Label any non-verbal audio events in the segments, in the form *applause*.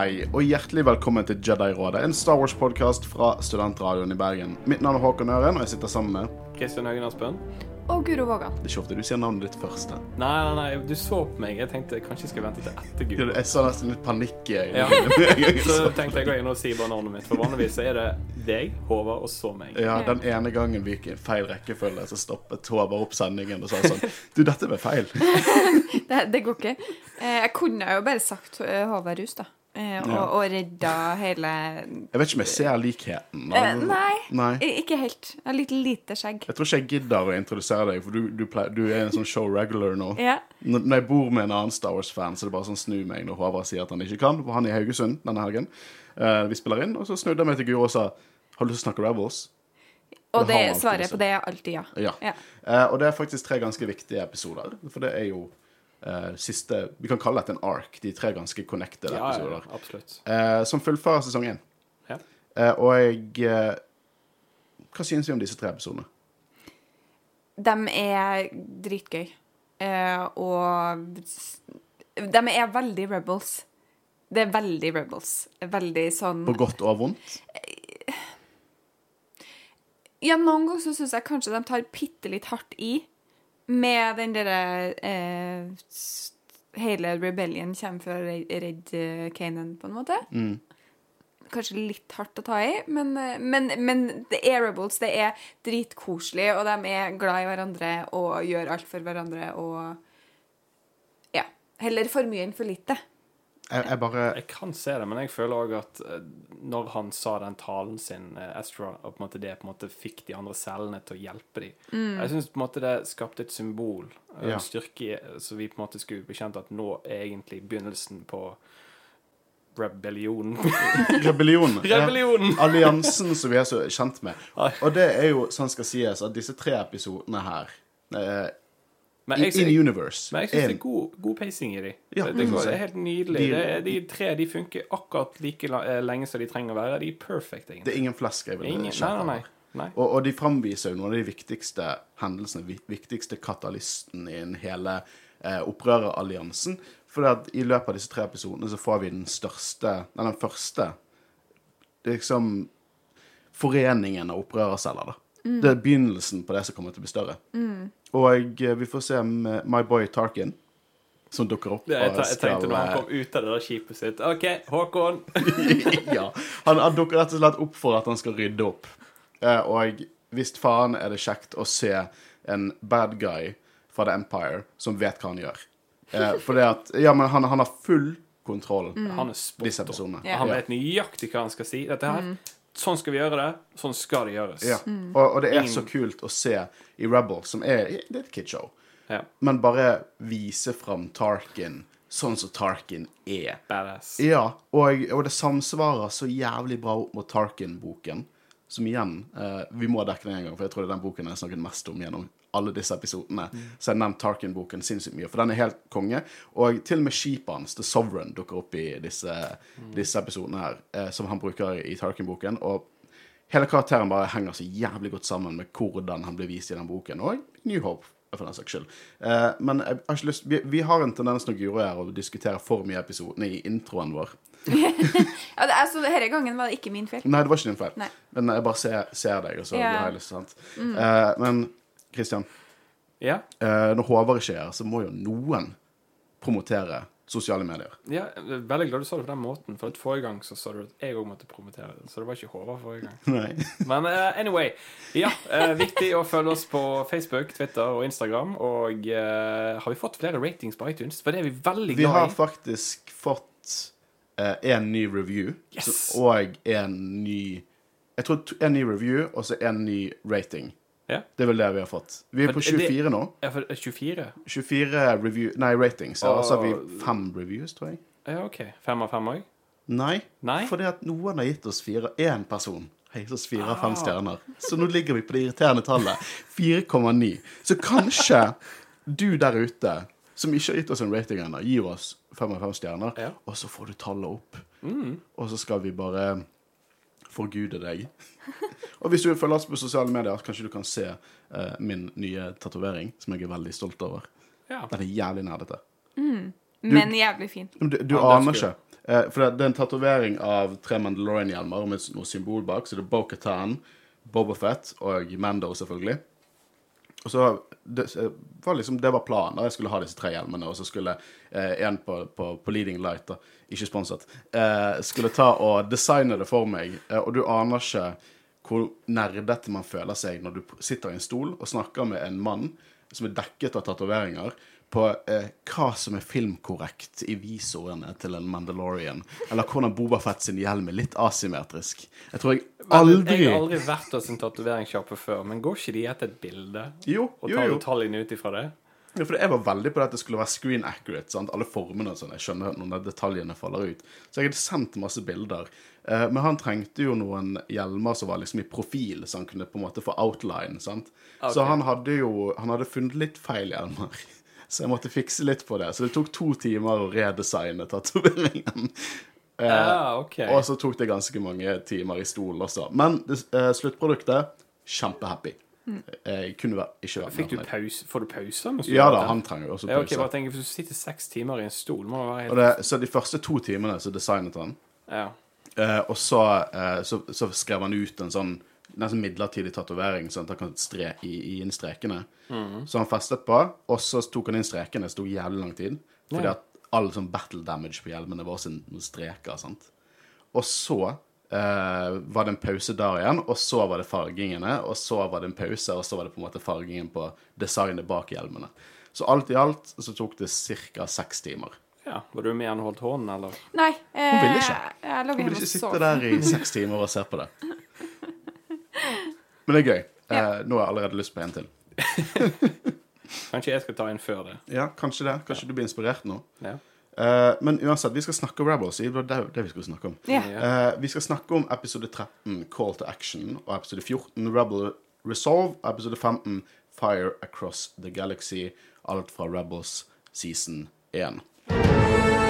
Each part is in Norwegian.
Hei, og hjertelig velkommen til Jedi-rådet, en Star Wars-podkast fra Studentradioen i Bergen. Mitt navn er Håkon Øren, og jeg sitter sammen med Kristian Haugen Aspen? Og Guro Våga. Det er ikke ofte du sier navnet ditt først. Nei, nei, nei, du så på meg. Jeg tenkte kanskje jeg skal vente til etter Gud. Jeg sa nesten litt panikk i Ja. øynene. Så tenkte jeg å gå inn og si bare navnet mitt. For vanligvis så er det deg, Håvard, og så meg. Ja, Den ene gangen vi gikk i feil rekkefølge, så stoppet Håvard opp sendingen og sa sånn Du, dette ble feil. *laughs* Det, det går ikke. Eh, jeg kunne jo bare sagt eh, Håvard Rus, da. Eh, og, Ja. og redda hele Jeg vet ikke om jeg ser likheten. eh, Nei, Nei. ikke helt. Jeg har litt lite skjegg. Jeg tror ikke jeg gidder å introdusere deg, for du, du, pleier, du er en sånn show regular nå. Ja. Når når jeg bor med en annen Star Wars-fan, så det er bare sånn snu meg når Håvard sier at han ikke kan. For han er i Haugesund denne helgen. Eh, vi spiller inn, og så snudde jeg meg til Guro og sa Har du lyst til å snakke Rebels? Og Det det, svaret på det er alltid ja. Ja. Ja. Uh, og det er faktisk tre ganske viktige episoder. For det er jo eh, siste Vi kan kalle dette en ark. De tre ganske connected Ja, ja, episoder. absolutt. Uh, som fullfører sesong én. Ja. Uh, og jeg Hva synes vi om disse tre episodene? De er dritgøy. Eh, og de er veldig rebels. Det er veldig rebels. Veldig sånn På godt og vondt? Ja, noen ganger så syns jeg kanskje de tar bitte litt hardt i med den derre eh, Hele rebellion kommer for å redde Kanan, på en måte. Kanskje litt hardt å ta i, men, eh, men, men det er rebels. Det er dritkoselig, og de er glad i hverandre og gjør alt for hverandre og Ja. Heller for mye enn for lite. Jeg, jeg bare Jeg kan se det, men jeg føler òg at eh, når han sa den talen sin, eh, Astra, og på en måte det på en måte fikk de andre cellene til å hjelpe dem Jeg syns på en måte det skapte et symbol, en Ja. styrke, så vi på en måte skulle bekjente at nå er egentlig begynnelsen på rebellionen. *laughs* Rebellionen. Rebellion. Ja, Alliansen som vi er så kjent med. Og det er jo, sånn skal sies, at disse tre episodene her eh, Men jeg, In universe men jeg syns det er- god, god pacing i de. Ja, det, det, går, det er helt nydelig. De- det de tre de funker akkurat like eh, lenge som de trenger å være. De er perfect, Det er ingen flask jeg vil Ingen, nei, nei, nei. nei. Og, og de framviser jo noen av de viktigste hendelsene, viktigste katalysten i den hele eh, opprøreralliansen. For at i løpet av disse tre episodene så får vi den største Nei, den første Det er liksom foreningen av opprørerceller, da. Det er begynnelsen på det som kommer til å bli større. Og eh, vi får se med My Boy Tarkin, som dukker opp. Ja, jeg, jeg tenkte når han eh, kom ut av det der skipet sitt OK, Håkon. *laughs* ja. Han, han dukker rett og slett opp for at han skal rydde opp. Eh, og visst faen er det kjekt å se en bad guy fra The Empire som vet hva han gjør. Eh, for det at Ja, men han, han har full kontroll Han er spot on. Ja. Han vet nøyaktig hva han skal si. Dette her, Sånn skal vi gjøre det. Sånn skal det gjøres. Ja. Og, og det er Ingen- så kult å se i Rebel, som er Det er et kidshow, Ja. men bare vise fram Tarkin sånn som Tarkin er. Badass. Ja, og, og det samsvarer så jævlig bra opp mot Tarkin-boken. Som igjen eh, Vi må dekke den en gang, for jeg tror det er den boken jeg har snakket mest om gjennom alle disse episodene. Så jeg har nevnt Tarkin-boken sinnssykt mye, for den er helt konge. Og til og med skipet hans, The Sovereign, dukker opp i disse, disse episodene her, eh, som han bruker i Tarkin-boken. Og hele karakteren bare henger så jævlig godt sammen med hvordan han blir vist i den boken. Og New Hope, for den saks skyld. Eh, men jeg har ikke lyst vi, vi har en tendens når Guro er å diskutere for mye episodene i introen vår. *laughs* Ja, det, altså, Denne gangen var det ikke min feil. Nei, det var ikke din feil. Nei. Men jeg bare ser, ser deg, og så Ja. har jeg lyst. Sant? Eh, men Kristian, Ja. eh, når Håvard ikke er her, så må jo noen promotere sosiale medier. ja, jeg er veldig glad du sa det på den måten, for at forrige gang så sa du at jeg òg måtte promotere det. Så det var ikke Håvard forrige gang. *laughs* Nei. Men uh, anyway. Ja, uh, viktig å følge oss på Facebook, Twitter og Instagram. Og uh, har vi fått flere ratings på iTunes? For det er vi veldig glad i. Vi har faktisk fått en ny review Yes! og en ny Jeg tror en ny review og så en ny rating. Ja. Det er vel det vi har fått. Vi er For på det- 24 nå. Ja, for er 24? 24 review, nei, ratings. Ja, og så har vi fem reviews, tror jeg. Ja, OK. Fem av fem òg? Nei, Nei? fordi at noen har gitt oss fire Én person har gitt oss fire av fem Ah. stjerner. Så nå ligger vi på det irriterende tallet 4,9. Så kanskje du der ute som ikke har gitt oss en rating ennå, gir oss fem av fem stjerner, Ja. og så får du tallet opp. Og så skal vi bare forgude deg. *laughs* Og hvis du vil følge oss på sosiale medier, kanskje du kan se eh, min nye tatovering, som jeg er veldig stolt over. Ja. Den er jævlig nerdete. Men jævlig fin. Du, du Ja, er aner ikke. Eh, for det, det er en tatovering av tre Mandalorian-hjelmer med noe symbol bak. Så det er Bo-Katan, Bobafett og Mando, selvfølgelig. Og så det, var liksom, det var planen. Jeg skulle ha disse tre hjelmene, og så skulle eh, en på, på, på Leading Light, da, ikke sponset, eh, skulle ta og designe det for meg. Eh, og du aner ikke hvor nerdete man føler seg når du sitter i en stol og snakker med en mann som er dekket av tatoveringer, på eh, hva som er filmkorrekt i visordene til en Mandalorian. Eller hvordan Boba Fett sin hjelm er litt asymmetrisk. Jeg tror jeg aldri Jeg har aldri vært hos en tatoveringssjappe før, men går ikke de etter et bilde Jo, og jo, tar detaljene ut ifra det? Ja, for Jeg var veldig på det at det skulle være screen accurate. sant? Alle formene og sånn. Jeg skjønner når de detaljene faller ut. Så jeg hadde sendt masse bilder. Eh, men han trengte jo noen hjelmer som var liksom i profil, så han kunne på en måte få outline. sant? Så han hadde jo han hadde funnet litt feil hjelmer. Så jeg måtte fikse litt på det. Så det tok to timer å redesigne tatoveringen. *laughs* Eh, Ja, OK. Og så tok det ganske mange timer i stolen også. Men det, eh, sluttproduktet kjempehappy. Jeg kunne ikke vært Fikk du pause? Får du pause? Ja da, han trenger jo også Ja, pause. bare tenk, Hvis du sitter seks timer i en stol, må det være helt det, så de første to timene så designet han, Ja. eh, og så, eh, så, så skrev han ut en sånn nesten midlertidig tatovering, sånn at han kan stre i, i inn strekene. Så han festet på, og så tok han inn strekene. Det sto jævlig lang tid. Fordi Ja. at all sånn battle damage på hjelmene var sin noen streker. sant? Og så eh, var det en pause der igjen, og så var det fargingene, og så var det en pause, og så var det på en måte fargingen på designet bak hjelmene. Så alt i alt så tok det ca. seks timer. ja. Var du med han holdt hånden, eller? Nei. Eh, Hun ville ikke. Jeg ville Kan hjemme ikke sitte der i seks timer og se på det? *laughs* Men det er gøy. Ja. Eh, nå har jeg allerede lyst på en til. *laughs* Kanskje jeg skal ta en før det. Ja, kanskje det. Kanskje du blir inspirert nå. Ja. Eh, men uansett, vi skal snakke om Rebels. Det var det, det vi skulle snakke om. Ja. Eh, vi skal snakke om episode 13, Call to Action, og episode 14, Rebel Resolve, og episode 15, Fire Across the Galaxy. Alt fra Rebels season 1.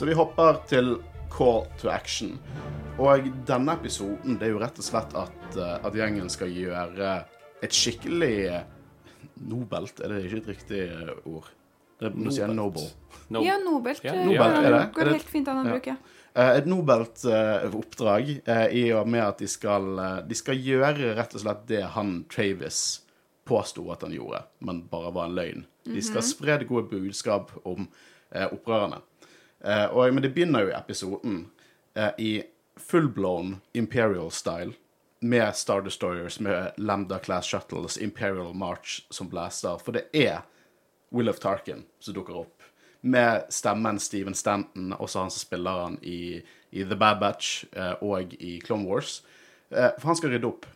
Så vi hopper til Call to Action. Og denne episoden det er jo rett og slett at, eh, at gjengen skal gjøre et skikkelig eh, nobelt Er det ikke et riktig eh, ord? Det, nå sier jeg noble. No. Ja, nobelt. Ja, nobelt, er det? Går det- helt fint an å bruke. Eh, et nobelt oppdrag i og med at de skal, de skal gjøre rett og slett det han Travis påsto at han gjorde, men bare var en løgn. De skal spre det gode budskap om opprørerne. Eh, og, men det begynner jo i episoden eh, i full-blown Imperial style. Med Star Destroyers, med Lambda Class Shuttles, Imperial March som blaster. For det er Will of Tarkin som dukker opp. Med stemmen Steven Stanton, også han som spiller han i, i The Bad Batch eh, og i Clone Wars. Eh, for han skal rydde opp.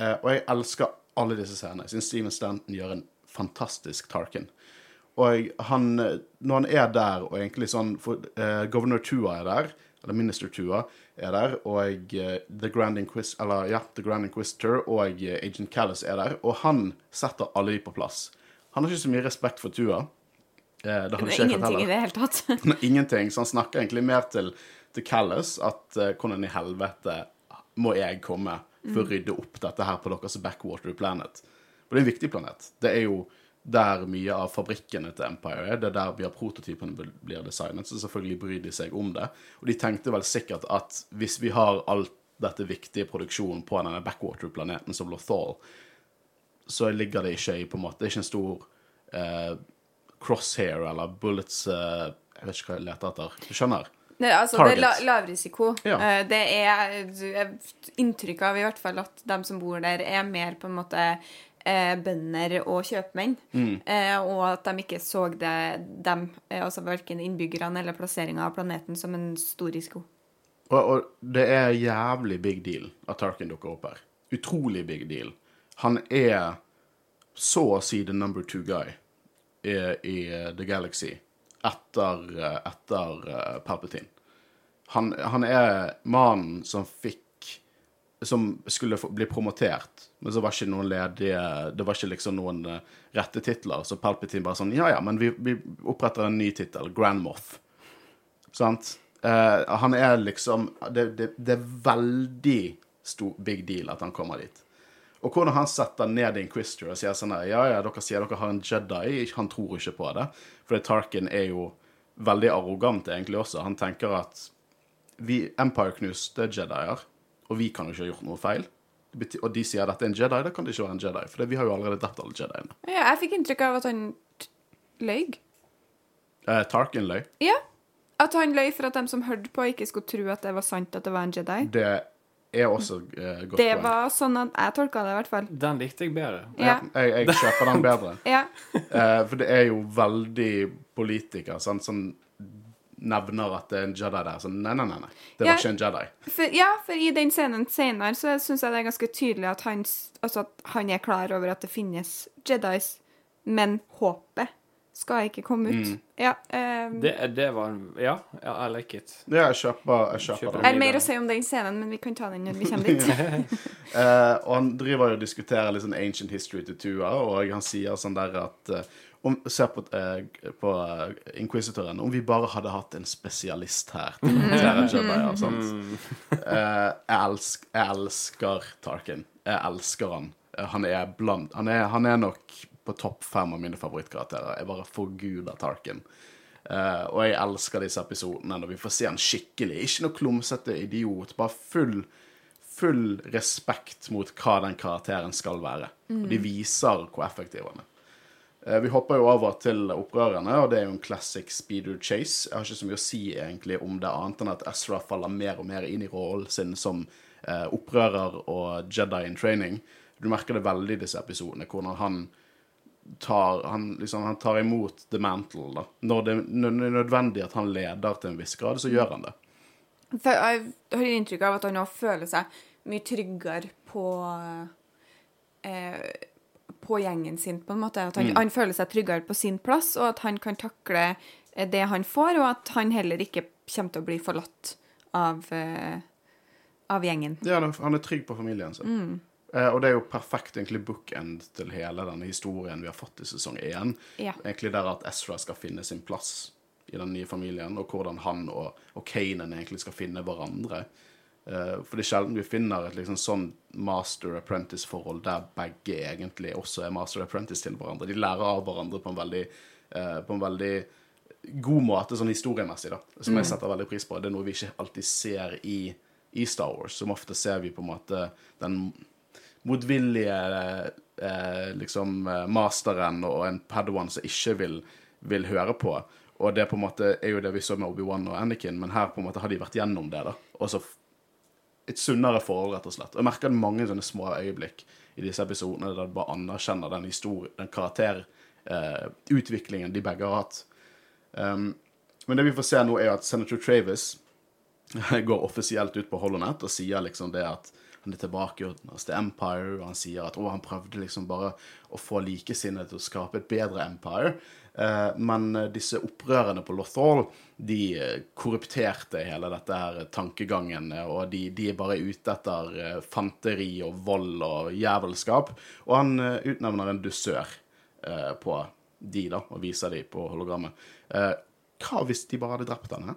Eh, og jeg elsker alle disse scenene. Jeg syns Steven Stanton gjør en fantastisk Tarkin. Og han, når han er der, og egentlig sånn for, uh, Governor Tua er der, eller Minister Tua er der, og uh, The Grand Inquisitor, eller, ja, The Grand Inquisitor og uh, Agent Callis er der, og han setter alle de på plass. Han har ikke så mye respekt for Tua. Det har Det er ingenting i det hele tatt. *laughs* Nei, Ingenting, så han snakker egentlig mer til, til Callis at hvordan i helvete må jeg komme for å rydde opp dette her på deres backwater planet. For det er en viktig planet. Det er jo der mye av fabrikkene til Empire er. Det er der vi har prototypene blir designet, så selvfølgelig bryr de seg om det. Og de tenkte vel sikkert at hvis vi har alt dette viktige produksjonen på denne backwater-planeten som Lothal, så ligger det ikke i på en måte Det er ikke en stor eh, crosshair eller bullets eh, Jeg vet ikke hva jeg leter etter. Du skjønner? Nei, altså, det er la, Target. risiko. Ja. Eh, Det er du- er inntrykk av i hvert fall at de som bor der, er mer på en måte eh, bønder og kjøpmenn. Mm. Eh, og at de ikke så det, dem, eh, altså verken innbyggerne eller plasseringa av planeten, som en stor risiko. Og, og det er jævlig big deal at Tarkin dukker opp her. Utrolig big deal. Han er så å si the number two guy i, i The Galaxy etter, eh, etter eh, Palpatine. Han, han er mannen som fikk som skulle bli promotert, men så var ikke noen ledige Det var ikke liksom noen eh, rette titler, så Palpatine bare sånn Ja ja, men vi, vi oppretter en ny tittel, Grand Moff. Sant? Eh, han er liksom det, det, det er veldig stor, big deal at han kommer dit. Og hvordan han setter ned Inquisitor og sier sånn her Ja, ja, dere sier dere har en Jedi. Han tror ikke på det. For Tarkin er jo veldig arrogant egentlig også. Han tenker at vi, Empire knuste Jedier, og vi kan jo ikke ha gjort noe feil. Og de sier at dette er en Jedi, da kan det ikke være en Jedi. For det, vi har jo allerede drept alle Jediene. Ja, jeg fikk inntrykk av at han løy. Eh, Tarkin løy. Ja. At han løy for at de som hørte på, ikke skulle tro at det var sant at det var en Jedi. Det er også eh, godt Det poeng. var sånn at jeg tolka det, i hvert fall. Den likte jeg bedre. Ja. Jeg, jeg kjøper den bedre. *laughs* Ja. Eh, for det er jo veldig politiker sant, som nevner at det er en Jedi der. Så nei, nei, nei. nei. Det var Ja. ikke en Jedi. For, ja, for i den scenen senere så syns jeg det er ganske tydelig at han, altså at han er klar over at det finnes Jedis, men håpet skal ikke komme ut. Ja. um, Det, det var Ja, I like it. Ja, jeg kjøper, jeg kjøper Kjøper den. jeg har mer å si om den scenen, men vi kan ta den når vi kommer dit. *laughs* uh, og han driver jo og diskuterer litt sånn ancient history til Tua, og han sier sånn der at eh, om, Se på, eh, på eh, Inquisitoren. Om vi bare hadde hatt en spesialist her til håndtere *laughs* Jedier. sant? Eh, jeg, elsk, jeg elsker Tarkin. Jeg elsker han. Eh, Han er bland, han er, han er nok på topp fem av mine favorittkarakterer. Jeg bare forguder Tarkin. Eh, og jeg elsker disse episodene når vi får se han skikkelig. Ikke noe klumsete idiot. Bare full full respekt mot hva den karakteren skal være. Og de viser hvor effektiv han er. Eh, Vi hopper jo over til opprørerne, og det er jo en classic speeder chase. Jeg har ikke så mye å si egentlig om det, annet enn at Ezra faller mer og mer inn i rollen sin som eh, opprører og Jedi in training. Du merker det veldig i disse episodene, hvordan han tar, han, liksom, han tar imot the mantle. Da. Når det er nødvendig at han leder til en viss grad, så gjør han det. For jeg har inntrykk av at han nå føler seg mye tryggere på eh, på gjengen sin, på en måte. At han, han føler seg tryggere på sin plass, og at han kan takle eh, det han får, og at han heller ikke kommer til å bli forlatt av, uh, av gjengen. Ja, han er- trygg på familien sin. Eh, og det er jo perfekt egentlig bookend til hele denne historien vi har fått i sesong én. Ja. Egentlig der at Ezra skal finne sin plass i den nye familien, og hvordan han og, og Kanan egentlig skal finne hverandre. Eh, for det er sjelden vi finner et liksom sånn master-apprentice-forhold der begge egentlig også er master-apprentice til hverandre. De lærer av hverandre på en veldig, eh, på en veldig god måte, sånn historiemessig, da. Som jeg setter veldig pris på. Det er noe vi ikke alltid ser i, i Star Wars. Som ofte ser vi på en måte den motvillige eh, liksom masteren og en padawan som ikke vil, vil høre på. Og det på en måte er jo det vi så med Obi-Wan og Anakin, men her på en måte har de vært gjennom det. da. Og så et sunnere forhold, rett og slett. Og jeg merker mange sånne små øyeblikk i disse episodene der du bare anerkjenner den den karakterutviklingen de begge har hatt. Um, men det vi får se nå, er at Senator Travis *laughs* går offisielt ut på Holonet og sier liksom det at han er tilbake hos The Empire, og han sier at å, han prøvde liksom bare å få likesinnede til å skape et bedre empire. Eh, men eh, disse opprørerne på Lothal, de eh, korrupterte hele dette her tankegangen, eh, og de, de er bare ute etter eh, fanteri og vold og jævelskap. Og han utnevner en dusør eh, på de, da, og viser de på hologrammet. Eh, hva hvis de bare hadde drept henne?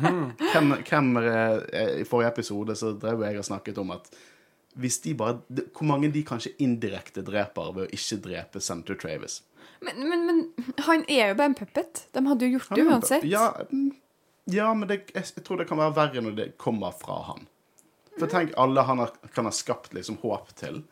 *laughs* hvem, hvem I forrige episode så drev jeg og snakket om at hvis de bare Hvor mange de kanskje indirekte dreper ved å ikke drepe Senator Travis? Men, men, men han er jo bare en puppet. De hadde jo gjort det uansett. Ja, mm, ja men det, jeg, jeg tror det kan være verre når det kommer fra han. For tenk, alle han har, kan ha skapt liksom håp til.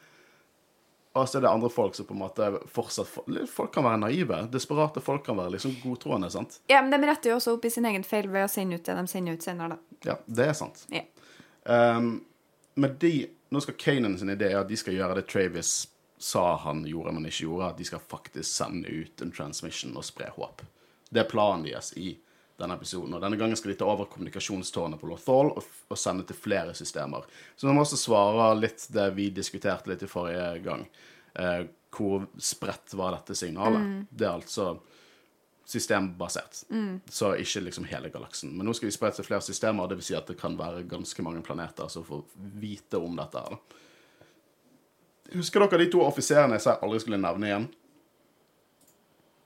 Og så er det andre folk som på en måte fortsatt Folk kan være naive. Desperate folk kan være liksom godtroende. sant? Ja, men De retter jo også opp i sin egen feil ved å sende ut det de sender ut senere, da. Ja, det er sant. Ja. Um, men de, nå skal Kanan sin idé er at de skal gjøre det Travis sa han gjorde, men ikke gjorde. At de skal faktisk sende ut en transmission og spre håp. Det er planen deres i denne episoden. Og denne gangen skal de ta over kommunikasjonstårnet på Lothal og, og sende til flere systemer. Så de også svarer litt det vi diskuterte litt i forrige gang. Eh, hvor spredt var dette signalet? Det er altså systembasert. Så ikke liksom hele galaksen. Men nå skal de spre til flere systemer, dvs. si at det kan være ganske mange planeter som får vite om dette da. Husker dere de to offiserene jeg sa jeg aldri skulle nevne igjen?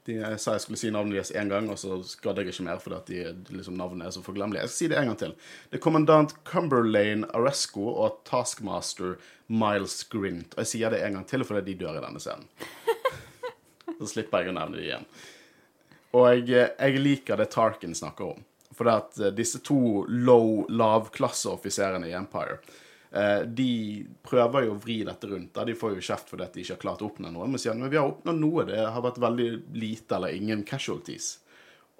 De, jeg sa jeg skulle si navnet deres én gang, og så gadd jeg ikke mer fordi de, liksom, navnet er så forglemmelig. Jeg skal si det en gang til. Det er kommandant Cumberlane Aresco og taskmaster Miles Grint. Og jeg sier det en gang til fordi de dør i denne scenen. *laughs* Så slipper jeg å nevne dem igjen. Og jeg, jeg liker det Tarkin snakker om. For det at eh, disse to low, lavklasseoffiserene i Empire de prøver jo å vri dette rundt. De får jo kjeft fordi de ikke har klart å oppnå noe. Men sier men vi har oppnådd noe. Det har vært veldig lite eller ingen casualties.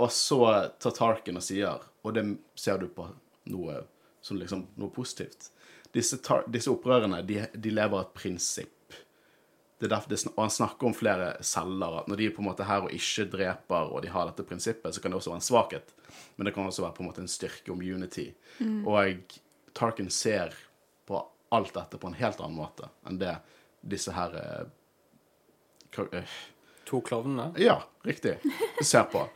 Og så tar Tarkin og sier, og det ser du på noe som liksom noe positivt Disse, disse opprørerne de, de lever et prinsipp. Det er derfor det, og han snakker om flere celler. At når de er på en måte her og ikke dreper, og de har dette prinsippet, så kan det også være en svakhet. Men det kan også være på en måte en styrke om unity. Og Tarkin ser alt dette på en helt annen måte enn det disse her eh, eh, To klovnene. ja, riktig. Ser på.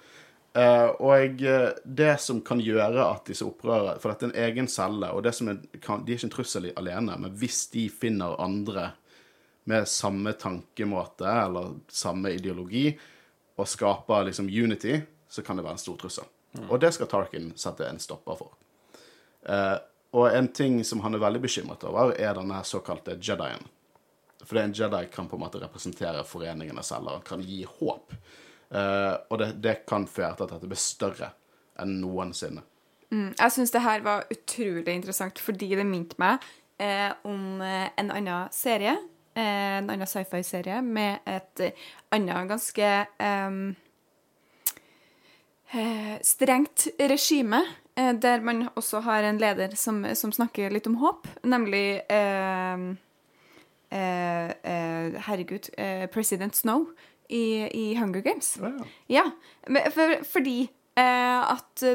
Uh, og eh, det som kan gjøre at disse opprører For dette er en egen celle, og det som er, kan, de er ikke en trussel alene, men hvis de finner andre med samme tankemåte eller samme ideologi og skaper liksom unity, så kan det være en stor trussel. Og det skal Tarkin sette en stopper for. Eh, og en ting som han er veldig bekymret over, er denne såkalte Jedien. Fordi en Jedi kan på en måte representere foreningene selv, og kan gi håp. Uh, og det, det kan føre til at dette blir større enn noensinne. Jeg syns det her var utrolig interessant fordi det minte meg eh, om eh, en annen serie. Eh, en annen sci-fi-serie med et eh, annet ganske ehm, eh, strengt regime. Eh, der man også har en leder som, som snakker litt om håp, nemlig eh, eh, eh, Herregud, eh, President Snow i, i Hunger Games. Ja, ja for, fordi eh, at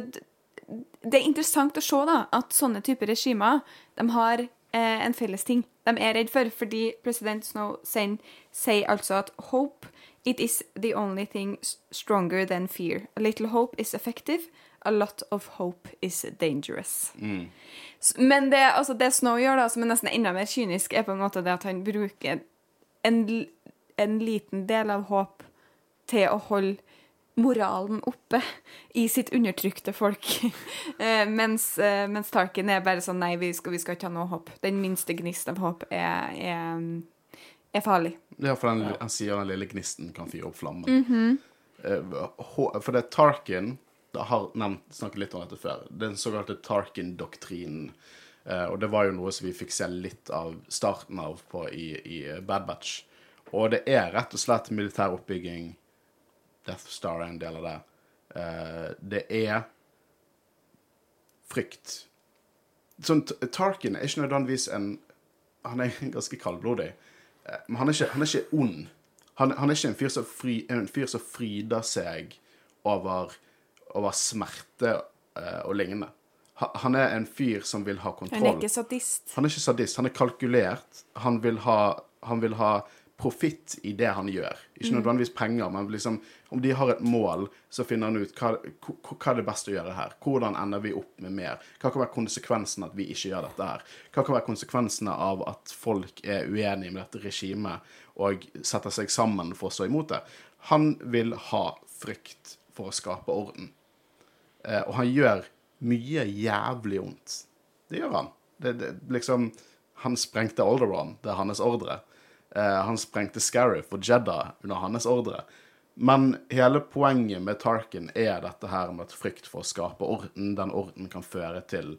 det er interessant å se da, at sånne typer regimer de har en felles ting de er redd for. Fordi president Snow sier, altså at hope it is the only thing stronger than fear. A little hope is effective. A lot of hope is dangerous. Mm. Men det, altså det Snow gjør, da, som er nesten enda mer kynisk, er på en måte det at han bruker en, en liten del av håp til å holde moralen oppe i sitt undertrykte folk. *laughs* Eh, mens, eh, mens Tarkin er bare sånn Nei, vi skal, vi skal ikke ha noe håp. Den minste gnist av håp er, er, er farlig. Ja, for den, han sier den lille gnisten kan fyre opp flammen. Eh, hå- for det er Tarkin har nevnt, snakket litt om dette før. Den såkalte Tarkin-doktrinen. Eh, og det var jo noe som vi fikk se litt av starten av på i, i Bad Batch. Og det er rett og slett militær oppbygging. Death Star er en del av det. Eh, det er frykt. Sånn, Tarkin er ikke nødvendigvis en Han er *laughs* ganske kaldblodig. Eh, Men han er ikke, han er ikke ond. Han, han er ikke en fyr som, fri, fryder seg over, over smerte uh, og lignende. Han er en fyr som vil ha kontroll. Han er ikke sadist. Han er ikke sadist, han er kalkulert. Han vil ha, han vil ha profitt i det han gjør. Ikke nødvendigvis penger, men liksom, om de har et mål, så finner han ut hva, hva er det beste å gjøre her. Hvordan ender vi opp med mer? Hva kan være konsekvensen at vi ikke gjør dette her? Hva kan være konsekvensene av at folk er uenige med dette regimet og setter seg sammen for å stå imot det? Han vil ha frykt for å skape orden. Eh, og han gjør mye jævlig vondt. Det gjør han. Det, det, liksom, han sprengte Alderon, det er hans ordre. Eh, han sprengte Scariff og Jedda under hans ordre. Men hele poenget med Tarkin er dette her med at frykt for å skape orden. Den orden kan føre til,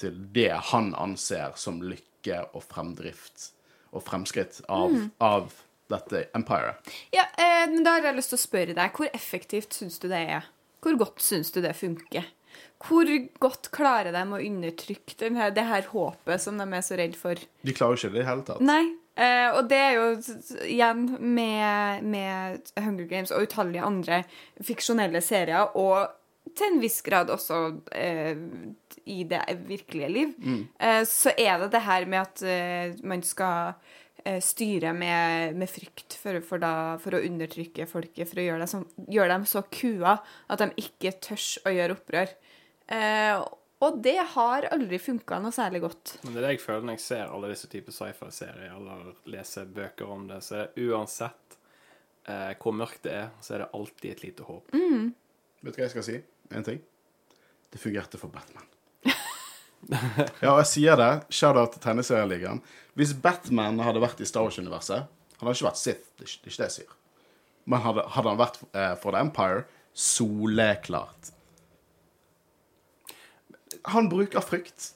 til det han anser som lykke og fremdrift og fremskritt av, av dette empiret. Ja, eh, men Da har jeg lyst til å spørre deg, hvor effektivt syns du det er? Hvor godt syns du det funker? Hvor godt klarer de å undertrykke denne, det her håpet som de er så redd for? De klarer jo ikke det i det hele tatt. Nei. Eh, og det er jo igjen med, med Hunger Games og utallige andre fiksjonelle serier, og til en viss grad også eh, i det virkelige liv, eh, så er det det her med at eh, man skal eh, styrer med, med frykt for, for, da, for å undertrykke folket, for å gjøre, som, gjøre dem så kua at de ikke tør å gjøre opprør. Eh, og det har aldri funka noe særlig godt. Men det er det jeg føler når jeg ser alle disse typer sci-fi-serier eller leser bøker om det, så er det uansett eh, hvor mørkt det er, så er det alltid et lite håp. Vet du hva jeg skal si? En ting. Det fungerte for Batman. Ja, og jeg sier det. Shout-out til tegneserieligaen. Hvis Batman hadde vært i Star Wars-universet Han hadde ikke vært Sith, det er ikke det, jeg sier. Men hadde, hadde han vært eh, for The Empire, soleklart. Han bruker frykt,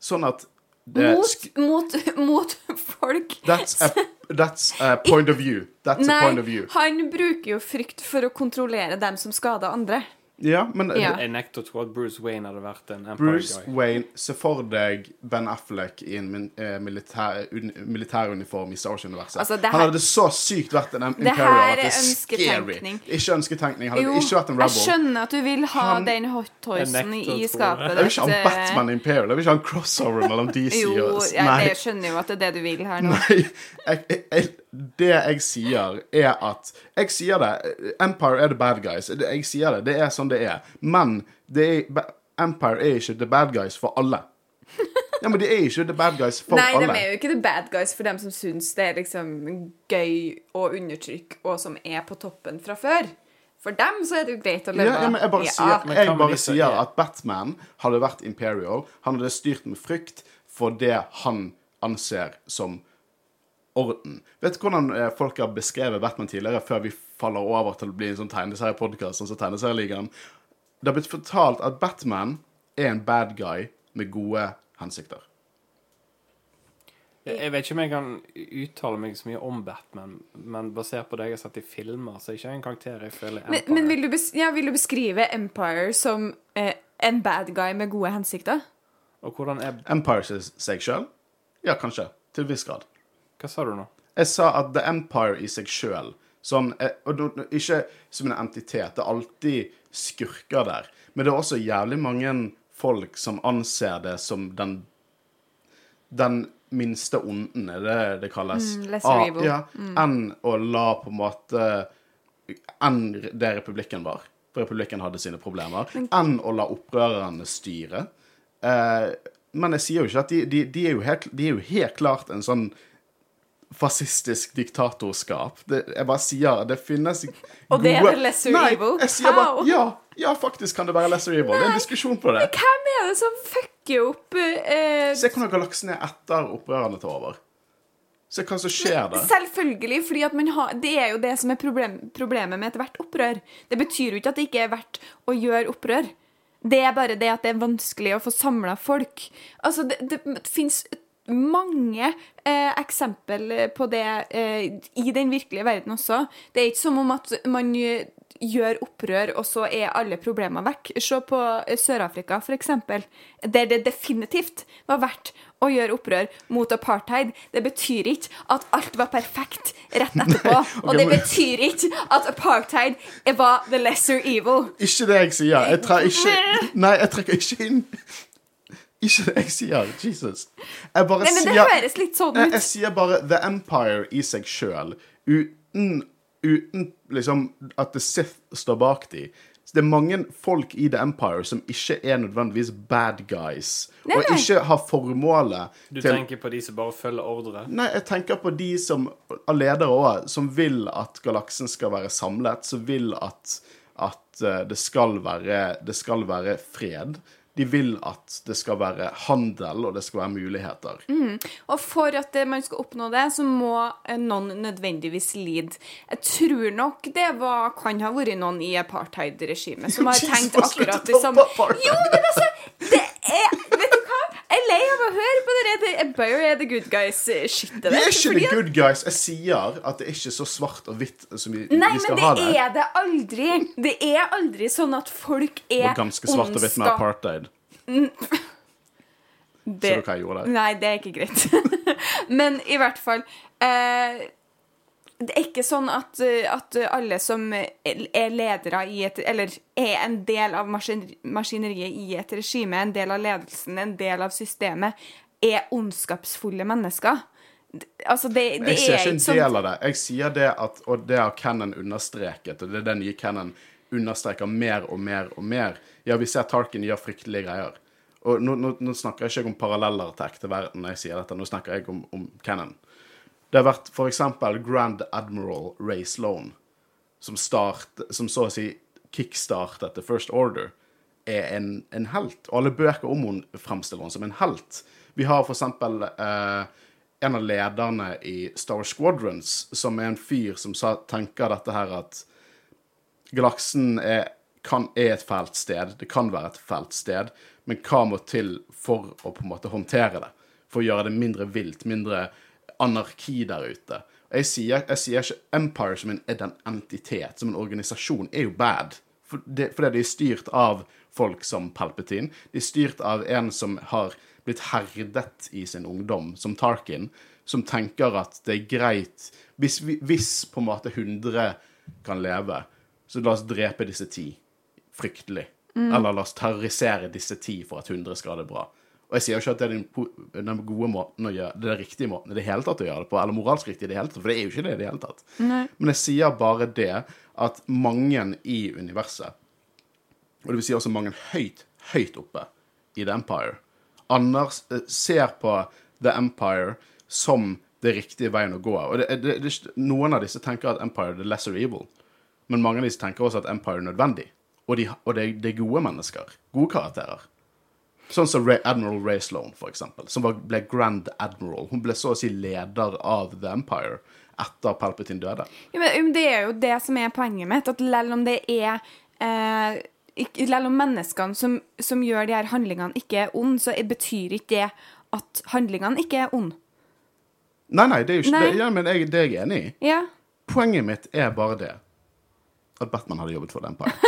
sånn at det Mot, mot, mot folk That's a, that's a point of view. That's a point of view. han bruker jo frykt for å kontrollere dem som skader andre. Ja, men Ja. Jeg nekter å tro at Bruce Wayne hadde vært en Bruce Empire-guy. Wayne, se for deg Ben Affleck i en eh, militær, un, militæruniform i Star Wars-universet. Altså, Han her- hadde så sykt vært en Det Imperial her det er er scary. ønsketenkning. Ikke ønsketenkning. Han hadde Jo, ikke vært en rebel. jeg skjønner at du vil ha Han- den hot toysen Jeg nekter å i skapet det. Jeg vil ikke ha en eh, Batman Imperial. Jeg vil ikke ha en crossover mellom DC Jo, og jeg, jeg skjønner jo at det er det du vil her nå. Nei, jeg, jeg, jeg, det jeg sier, er at Jeg sier det. Empire er the bad guys. Jeg sier det. Det er sånn det er. Men det er, Empire er ikke the bad guys for alle. Ja, men de er ikke the bad guys for Nei, de er jo ikke the bad guys for dem som syns det er liksom gøy og undertrykk, og som er på toppen fra før. For dem så er det jo greit å leve. Ja, ja, men jeg bare Ja. sier, jeg bare sier at Batman hadde vært Imperial. Han hadde styrt med frykt for det han anser som orden. Vet du hvordan eh, folk har beskrevet Batman tidligere, før vi faller over til å bli en sånn tegneseriepodkast, sånn som Tegneserieligaen? Det har blitt fortalt at Batman er en bad guy med gode hensikter. Jeg vet ikke om jeg kan uttale meg så mye om Batman, men basert på det jeg har sett i filmer, så er ikke jeg en karakter jeg føler Men, Empire. men vil, du bes ja, vil du beskrive Empire som eh, en bad guy med gode hensikter? Og hvordan er Empire seg sjøl? Ja, kanskje. Til en viss grad. Hva sa du nå? Jeg sa at The Empire i seg sjøl Sånn, eh, og Ikke som en entitet. Det er alltid skurker der. Men det er også jævlig mange folk som anser det som den Den minste onden, er det det kalles. Mm, lesser Ah, evil. Ja, Enn å la på en måte Enn det republikken var. For republikken hadde sine problemer. Enn å la opprørerne styre. Eh, men jeg sier jo ikke at de, de, de, er jo helt, de er jo helt klart en sånn fascistisk diktatorskap. Det, jeg bare sier det finnes Og det er det lesser Nei, evil? jeg sier bare ja, ja, faktisk kan det være lesser evil. Det er en diskusjon på det. Hvem er det som fucker opp eh, Se hvordan galaksen er etter opprørerne tar over. Se hva som skjer der. Selvfølgelig, fordi har, det er jo det som er problem, problemet med ethvert opprør. Det betyr jo ikke at det ikke er verdt å gjøre opprør. Det er bare det at det er vanskelig å få samla folk. Altså, det, det, det fins mange eh, eksempel på det eh, i den virkelige verden også. Det er ikke som om at man eh, gjør opprør, og så er alle problemer vekk. Se på eh, Sør-Afrika, eksempel, der det definitivt var verdt å gjøre opprør mot apartheid. Det betyr ikke at alt var perfekt rett *laughs* etterpå. Og det betyr ikke at apartheid var the lesser evil. Ikke det jeg sier. Jeg ikke *laughs* Nei, jeg trekker ikke inn Ikke det jeg sier. Jesus. Jeg bare Nei, men det sier høres litt sånn jeg, ut. jeg sier bare The Empire i seg sjøl, uten, uten liksom at The Sith står bak de. Så det er mange folk i The Empire som ikke er nødvendigvis bad guys, Nei, og ikke har formålet Du til tenker på de som bare følger ordre? Nei, jeg tenker på de som av ledere òg, som vil at galaksen skal være samlet, som vil at, at eh, det, skal være, det skal være fred. De vil at det skal være handel, og det skal være muligheter. Og for at eh, man skal oppnå det, så må eh, noen nødvendigvis lide. Jeg tror nok det var, kan ha vært noen i apartheid-regimet som har *laughs* tenkt akkurat det samme. Jo, men altså, det er Vet du hva? Jeg er lei av å høre på det der The Empire er the good guys-shitet Det er ikke the good guys. Jeg sier at det er ikke så svart og hvitt som vi, Nei, vi skal men ha det det. er det aldri. Det er aldri sånn at folk er var ganske svart og hvitt med apartheid. *laughs* Det- Ser du hva jeg gjorde der? Nei, det er ikke greit. *laughs* Men i hvert fall eh, Det er ikke sånn at, eh, at alle som er ledere i et Eller er en del av maskineriet i et regime, en del av ledelsen, en del av systemet, er ondskapsfulle mennesker. Altså, det, det Jeg ser er ikke en del av det. Jeg sier det at, og det har Cannon understreket, og det er det nye Cannon understreker mer og mer og mer. Ja, vi ser Tarkin gjør fryktelige greier. Og nå, nå, nå snakker jeg ikke om paralleller til ekte verden når jeg sier dette, nå snakker jeg om, om Cannon. Det har vært eksempel Grand Admiral Ray Sloan, som, start, som så å si kickstartet The First Order, er en, en helt. Og alle bøker om henne fremstiller henne som en helt. Vi har for eksempel eh, en av lederne i Star Squadrons, som er en fyr som sa, tenker dette her at galaksen er, kan, er et fælt sted, det kan være et fælt sted, men hva må til for å på en måte håndtere det? For å gjøre det mindre vilt, mindre anarki der ute. Jeg sier, jeg sier ikke Empire som en, en entitet, som en organisasjon, er jo bad. For det, fordi de er styrt av folk som Palpatine. De er styrt av en som har blitt herdet i sin ungdom, som Tarkin, som tenker at det er greit Hvis, hvis på en måte 100 kan leve, så la oss drepe disse ti. Fryktelig. Eller la oss terrorisere disse ti for at 100 skal ha det bra. Og jeg sier jo ikke at det er den, gode måten å gjøre det er den riktige måten i det hele tatt å gjøre det på, eller moralsk riktig i det hele tatt, for det er jo ikke det i det hele tatt. Men jeg sier bare det at mange i universet, og det vil si også mange høyt, høyt oppe i The Empire, Anders eh, ser på The Empire som det riktige veien å gå. Og det, det, det, noen av disse tenker at Empire er lesser evil, men mange av disse tenker også at Empire er nødvendig. Og, de, og det, er gode mennesker. Gode karakterer. Sånn som Ray, Admiral Ray Sloan, for eksempel, som var, ble Grand Admiral. Hun ble så å si leder av The Empire etter Palpatine døde. Ja, men um, Det er jo det som er poenget mitt. At selv om det er eh, Selv om menneskene som, som gjør de her handlingene, ikke er onde, så betyr ikke det at handlingene ikke er onde. Nei, nei, det er jo ikke Nei. det, ja, men jeg, det er jeg enig i. Ja. Poenget mitt er bare det at Batman hadde jobbet for den paien. *laughs*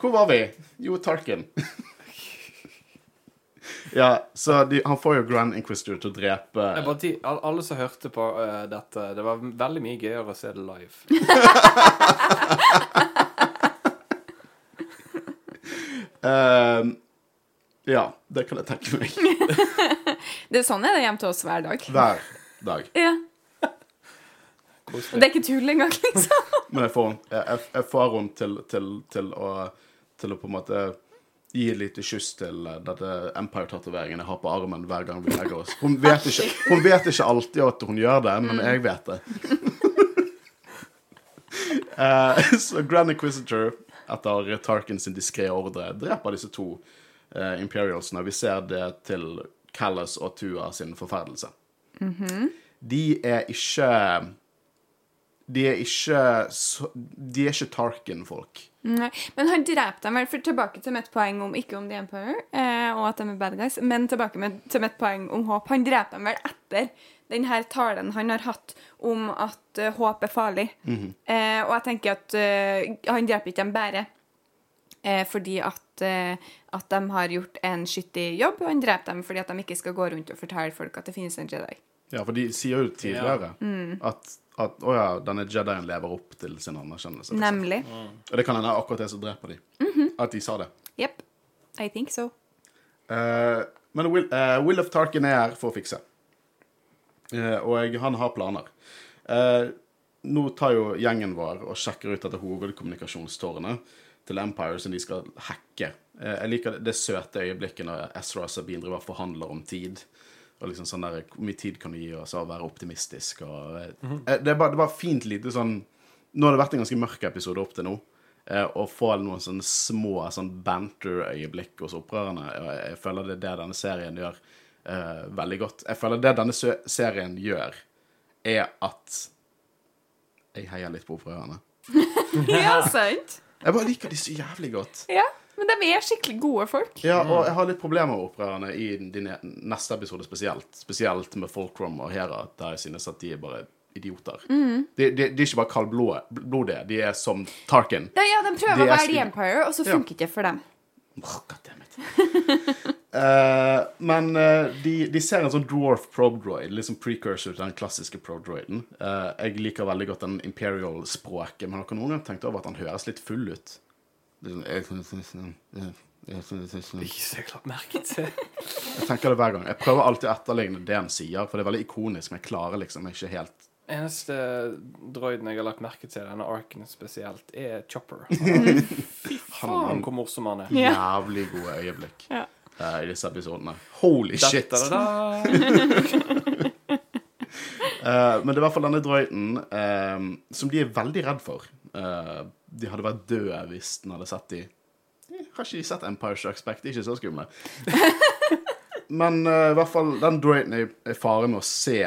Hvor var vi? Jo, Tarkin. ja, så de, han får jo Grand Inquisitor til å drepe Jeg bare, ti- all- alle som hørte på uh, dette, det var veldig mye gøyere å se det live. *laughs* Ehm, Ja, det kan jeg tenke meg. *laughs* Det er sånn er det hjemme til oss hver dag. Hver dag. *laughs* Ja. Og det er ikke tull engang, liksom. *laughs* Men jeg får, jeg, jeg, får henne til, til, til, å, til å på en måte gi et lite kyss til eh, dette Empire-tatoveringen jeg har på armen hver gang vi legger oss. Hun vet ikke, hun vet ikke alltid at hun gjør det, men jeg vet det. uh, så Grand Inquisitor, etter Tarkin sin diskré ordre, dreper disse to uh, Imperialsene. Vi ser det til Callas og Tua sin forferdelse. De er ikke de er ikke De er ikke Tarkin-folk. Nei. Men han dreper dem vel, for tilbake til mitt poeng om ikke om The Empire, eh, og at de er bad guys, men tilbake med, til mitt poeng om håp. Han dreper dem vel etter den her talen han har hatt om at uh, håp er farlig. eh, og jeg tenker at uh, han dreper ikke dem bare eh, fordi at, uh, at de har gjort en skittig jobb. Han dreper dem fordi at de ikke skal gå rundt og fortelle folk at det finnes en Jedi. Ja, for de sier jo tidligere at, at å ja, denne Jedien lever opp til sin anerkjennelse. Nemlig. Nemlig. Og det kan hende akkurat det som dreper de. At de sa det. Jepp. I think so. Uh, men Will, uh, Will of Tarkin er her for å fikse. Eh, og han har planer. Eh, nå tar jo gjengen vår og sjekker ut dette hovedkommunikasjonstårnet til Empire som de skal hacke. Eh, jeg liker det, søte øyeblikket når Ezra og Sabine driver og forhandler om tid. Og liksom sånn der, Hvor mye tid kan du gi oss av å være optimistisk? Og, eh, det, er bare, det er bare fint lite sånn Nå har det vært en ganske mørk episode opp til nå. Og få noen sånne små sånn banter-øyeblikk hos opprørerne. Jeg føler det er det denne serien gjør eh, veldig godt. Jeg føler det denne serien gjør, er at jeg heier litt på opprørerne. *laughs* Ja, sant? Jeg bare liker de så jævlig godt. Ja, men de er skikkelig gode folk. Ja, og jeg har litt problemer med opprørerne i din neste episode spesielt. Spesielt med Folkrom og Hera, der jeg synes at de er bare idioter. De, de, de er ikke bare kaldblodige, de er som Tarkin. Ja, ja, de prøver De å være The Empire, og så Ja. det ikke for dem. Oh, *laughs* Eh, men uh, de, de ser en sånn dwarf probe droid, liksom precursor til den klassiske probe droiden. Eh, jeg liker veldig godt den imperial-språket, men har dere noen gang tenkt over at han høres litt full ut? Sånn, Ikke så klart merket til. jeg tenker det hver gang. Jeg prøver alltid å etterligne det han sier, for det er veldig ikonisk, men jeg klarer liksom ikke helt Eneste droiden jeg har lagt merke til, denne arken spesielt, er Chopper. *laughs* Fy Faen, hvor morsom han er. Jævlig gode øyeblikk Ja. Eh, i disse episodene. Holy shit! Da-da-da-da. *laughs* Eh, men det er i hvert fall denne drøyten uh, som de er veldig redd for. Eh, de hadde vært døde hvis den hadde sett de jeg Har ikke sett Empire Strikes Back, de er ikke så skumle. *laughs* men i hvert fall den drøyten er i fare med å se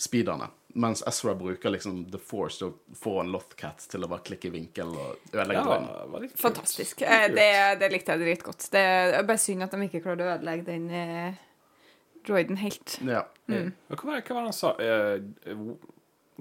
speederne. Mens Ezra bruker liksom The Force til å få en Lothcat til å bare klikke i vinkel og ødelegge Ja, kult. Fantastisk. Eh, Det, det likte jeg dritgodt. Det er bare synd at de ikke klarte å ødelegge den eh, droiden helt. Ja. Mm. Hva var det hva var det han sa? Uh,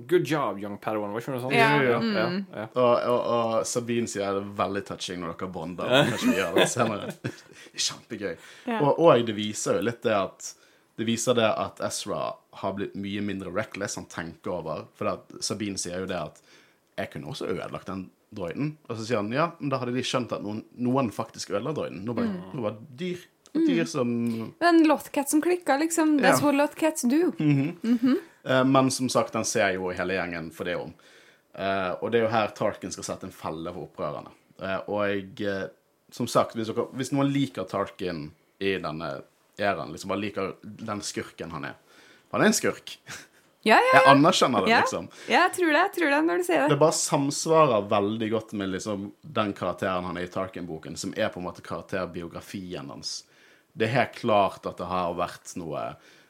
good job, young Padawan. Var ikke noe sånt? Ja, ja, mm. ja, ja. Og, og, og Sabine sier det er veldig touching når dere bonder. Kanskje vi gjør det senere. Er *laughs* *laughs* Kjempegøy. Ja. Og, og det viser jo litt det at det viser det at Ezra har blitt mye mindre reckless. Han tenker over. For det Sabine sier jo det at jeg kunne også ødelagt den droiden. Og så sier han ja, men da hadde de skjønt at noen, noen faktisk ødela droiden. Nå var, Mm. nå det dyr. Dyr som En lotcat som klikker, liksom. That's Ja. what lotcats do. Eh, Men som sagt, den ser jo hele gjengen for det om. Eh, og det er jo her Tarkin skal sette en felle for opprørerne. Eh, og jeg, som sagt, hvis, dere, hvis noen liker Tarkin i denne æraen, liksom bare liker den skurken han er Han er en skurk. Ja, ja, Jeg anerkjenner det, ja. liksom. ja, jeg tror det. Jeg tror det når du sier Det det. bare samsvarer veldig godt med liksom den karakteren han er i Tarkin-boken, som er på en måte karakterbiografien hans. Det er helt klart at det har vært noe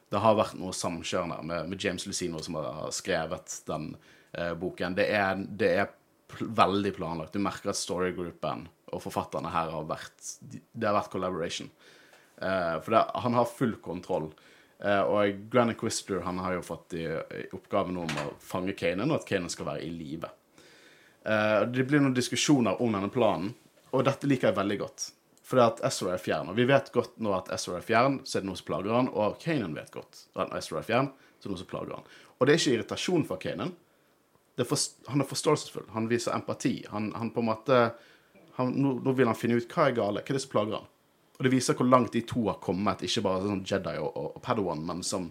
det har vært noe samkjørende med, med James Lucino, som har skrevet den eh, boken. Det er, det er pl veldig planlagt. Du merker at storygroupen og forfatterne her har vært Det har vært collaboration. Eh, for det, han har full kontroll. Eh, og Granny Quister han har jo fått i, i oppgave nå om å fange Kanan, og at Kanan skal være i live. Eh, det blir noen diskusjoner om denne planen, og dette liker jeg veldig godt. Fordi at Ezra er fjern. Og vi vet godt nå at Ezra er fjern, så er det noe som plager han. Og Kanan vet godt at Ezra er fjern, så er det noe som plager han. Og det er ikke irritasjon for Kanan. Han er forståelsesfull. Han viser empati. Han, han på en måte han, nå, nå vil han finne ut hva er gale, hva er det som plager han. Og det viser hvor langt de to har kommet, ikke bare sånn Jedi og, og, Padawan, men som,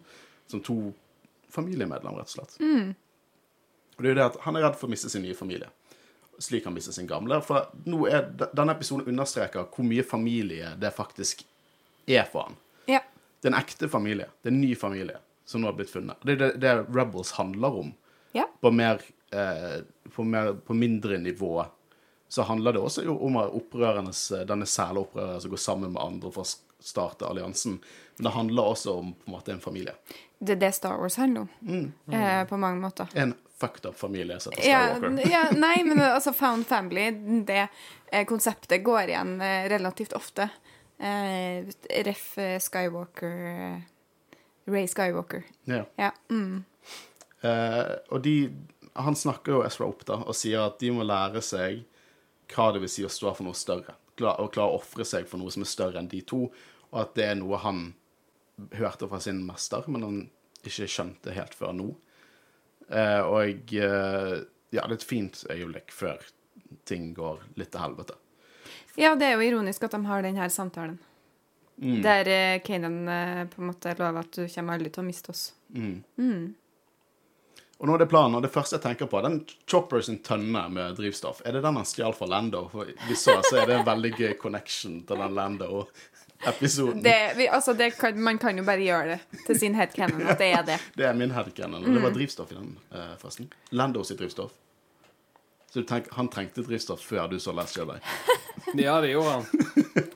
som to familiemedlemmer, rett og slett. Og det er jo det at han er redd for å miste sin nye familie, slik han mister sin gamle. For nå er, denne episoden understreker hvor mye familie det faktisk er for han. Ja. Det er en ekte familie. Det er en ny familie som nå har blitt funnet. Det er det, det Rebels handler om. Ja. På, mer, eh, på, mer, på mindre nivå så handler det også om opprørernes, denne sæle opprørere som går sammen med andre for å starte alliansen. Men det handler også om på en måte en familie. Det er det Star Wars handler om. Mm. Eh, på mange måter. En fucked up familie, som heter Ja, Skywalker. ja, nei, *laughs* men altså Found Family, det eh, konseptet går igjen eh, relativt ofte. Eh, ref. eh, Skywalker eh, Ray Skywalker. Ja. Ja. Mm. Eh, og de, han snakker jo Ezra opp da, og sier at de må lære seg hva det vil si å stå for noe større. Kla- Og klare å ofre seg for noe som er større enn de to. Og at det er noe han hørte fra sin mester, men han ikke skjønte helt før nå. Eh, og eh, ja, det er et fint øyeblikk før ting går litt til helvete. ja, det er jo ironisk at de har denne samtalen. Mm. Der eh, Kanan eh, på en måte lover at du kommer aldri til å miste oss. Og nå er det planen, og det første jeg tenker på, den Chopper sin tønne med drivstoff, er det den han stjal fra Lando? For vi så, så er det en veldig gøy connection til den Lando-episoden. Det, vi, altså, det kan, man kan jo bare gjøre det til sin headcanon at det er det. *laughs* Det er min headcanon. Og det var drivstoff i den, eh, forresten. Lando sitt drivstoff. Så du tenker, han trengte drivstoff før du så Last Jedi. Ja, det gjorde han. *laughs*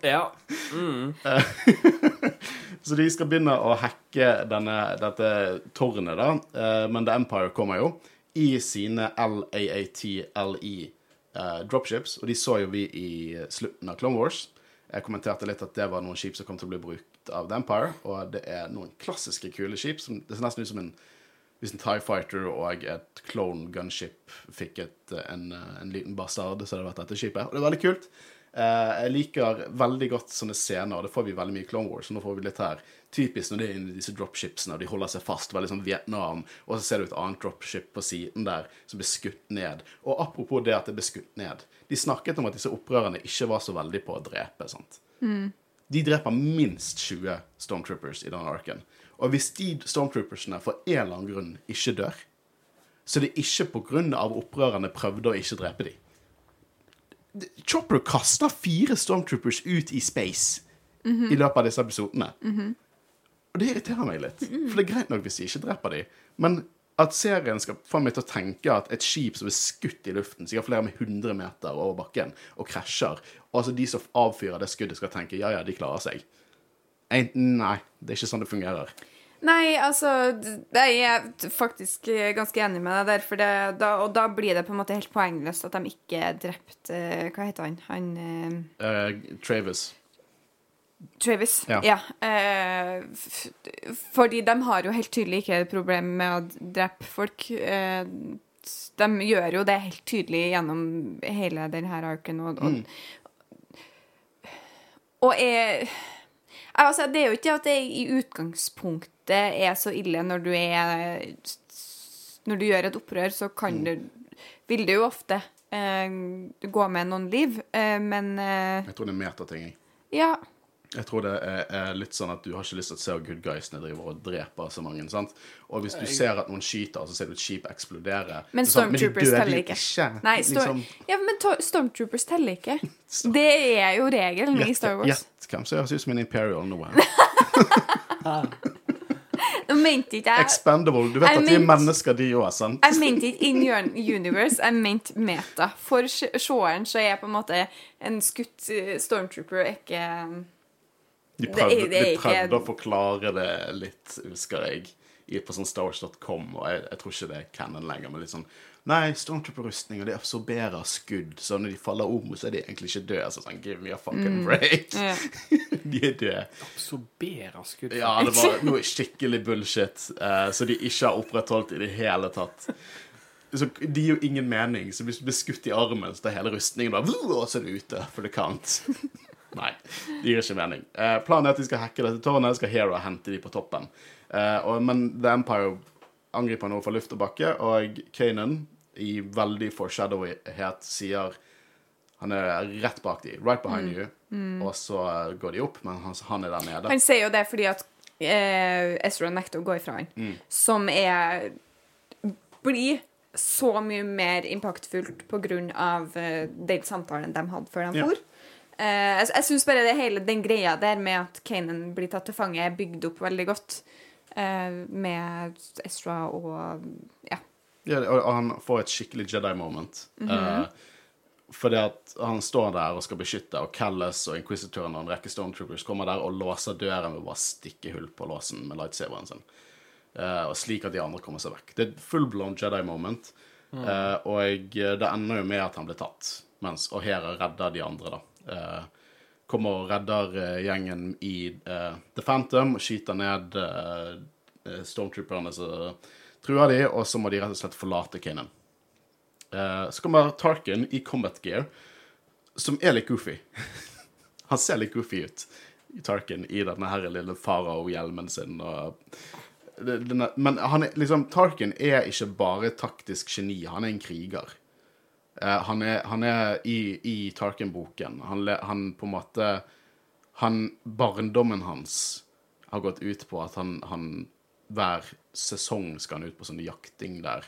Ja. *laughs* Så de skal begynne å hacke denne, dette tårnet, da. Eh, men The Empire kommer jo i sine LAATLE-dropships. Og de så jo vi i slutten av Clone Wars. Jeg kommenterte litt at det var noen skip som kom til å bli brukt av The Empire. Og det er noen klassiske, kule skip. Som, det ser nesten ut som en hvis en TIE Fighter og et clone gunship fikk et, en, en liten bastard, så hadde det vært dette skipet. Og det er veldig kult. Eh, jeg liker veldig godt sånne scener, det får vi veldig mye i Clone Wars. Så nå får vi litt her. Typisk når det er inni disse dropshipsene, og de holder seg fast, veldig sånn Vietnam, og så ser du et annet dropship på siden der som blir skutt ned. Og apropos det at det ble skutt ned. De snakket om at disse opprørerne ikke var så veldig på å drepe, sant. De dreper minst 20 Stormtroopers i denne arken. Og hvis de Stormtroopersene for en eller annen grunn ikke dør, så det er ikke av opprørerne prøvde å ikke drepe dem. Chopper kaster fire Stormtroopers ut i space i løpet av disse episodene. Og det irriterer meg litt. For det er greit nok hvis de ikke dreper dem, men at serien skal få meg til å tenke at et skip som er skutt i luften, sikkert flere med 100 meter over bakken, og krasjer, og altså de som avfyrer det skuddet, skal tenke ja, ja, de klarer seg. Nei, det er ikke sånn det fungerer. Nei, altså Jeg er faktisk eh, ganske enig med deg der, for det, da, og da blir det på en måte helt poengløst at de ikke drepte eh, Hva heter han? Han uh, Travis. Travis. Ja. eh, f fordi de har jo helt tydelig ikke et problem med å drepe folk. De gjør jo det helt tydelig gjennom hele denne arken. Og, og, og jeg, altså, det er jo ikke at det i utgangspunktet er så ille når du er Når du gjør et opprør, så kan du Vil det jo ofte eh, gå med noen liv, eh, men eh, Jeg tror det er metating. jeg. ja. Jeg tror det er, er litt sånn at du har ikke lyst til å se good guysene driver og dreper så mange. sant? Og hvis du ser at noen skyter, så ser du et skip eksplodere. Men stormtroopers sånn, Stormtroopers teller ikke. ikke. Nei, liksom, ja, men Stormtroopers teller ikke. Det er jo regelen i Star Wars. Gjett hvem som høres ut som en Imperial nå. *laughs* Nå mente ikke jeg Expendable. Du vet I at de er mennesker, de òg, sant? Jeg mente ikke in your universe, jeg mente meta. For se- seeren så er jeg på en måte en skutt eh, stormtrooper ikke De det er- prøvde, det er de ikke- å forklare det litt, husker jeg, på sånn StarWars.com, og jeg, jeg tror ikke det er canon lenger, men litt sånn Nei, Stormtrooper-rustninger de absorberer skudd, så når de faller om, så er de egentlig ikke døde. Så sånn, give me a fucking break. Mm. ja. *laughs* de er døde. Absorberer skudd. Ja, det var noe skikkelig bullshit uh, så de ikke har opprettholdt i det hele tatt. Så Det gir jo ingen mening. Så hvis du blir skutt i armen, så er hele rustningen bare Og så er du ute for det count. Nei, det gir ikke mening. Eh, planen er at de skal hacke dette tårnet, skal Hera hente de på toppen. Eh, og, men The Empire angriper nå fra luft og bakke, og Kanan, i veldig foreshadowhet, sier han er rett bak de, right behind you, og så går de opp, men han, han er der nede. Han sier jo det fordi at eh, Ezra nekter å gå ifra han, Mm. som er blir så mye mer impactfullt av eh, den samtalen de hadde før de Ja. Eh, jeg jeg syns bare det hele den greia der med at Kanan blir tatt til fange, er bygd opp veldig godt. Uh, med Ezra og Ja. Ja, og og han får et skikkelig Jedi-moment. Eh, fordi at han står der og skal beskytte, og Callas og Inquisitoren og en rekke Stormtroopers kommer der og låser døren med å bare stikke hull på låsen med lightsaberen sin. Eh, og slik at de andre kommer seg vekk. Det er et full-blown Jedi-moment. Eh, og det ender jo med at han blir tatt, mens, og Hera redder de andre, da. Eh, kommer og redder eh, gjengen i eh, The Phantom og skyter ned stormtrooperne som truer de, og så må de rett og slett forlate Kanan. Så kommer Tarkin i combat gear, som er litt goofy. *laughs* Han ser litt goofy ut, Tarkin, i denne her lille farao-hjelmen sin. og denne, men han er, liksom, Tarkin er ikke bare taktisk geni, han er en kriger. Eh, han er, han er i, i Tarkin-boken. Han, han på en måte han, Barndommen hans har gått ut på at han, han hver sesong skal han ut på sånn jakting der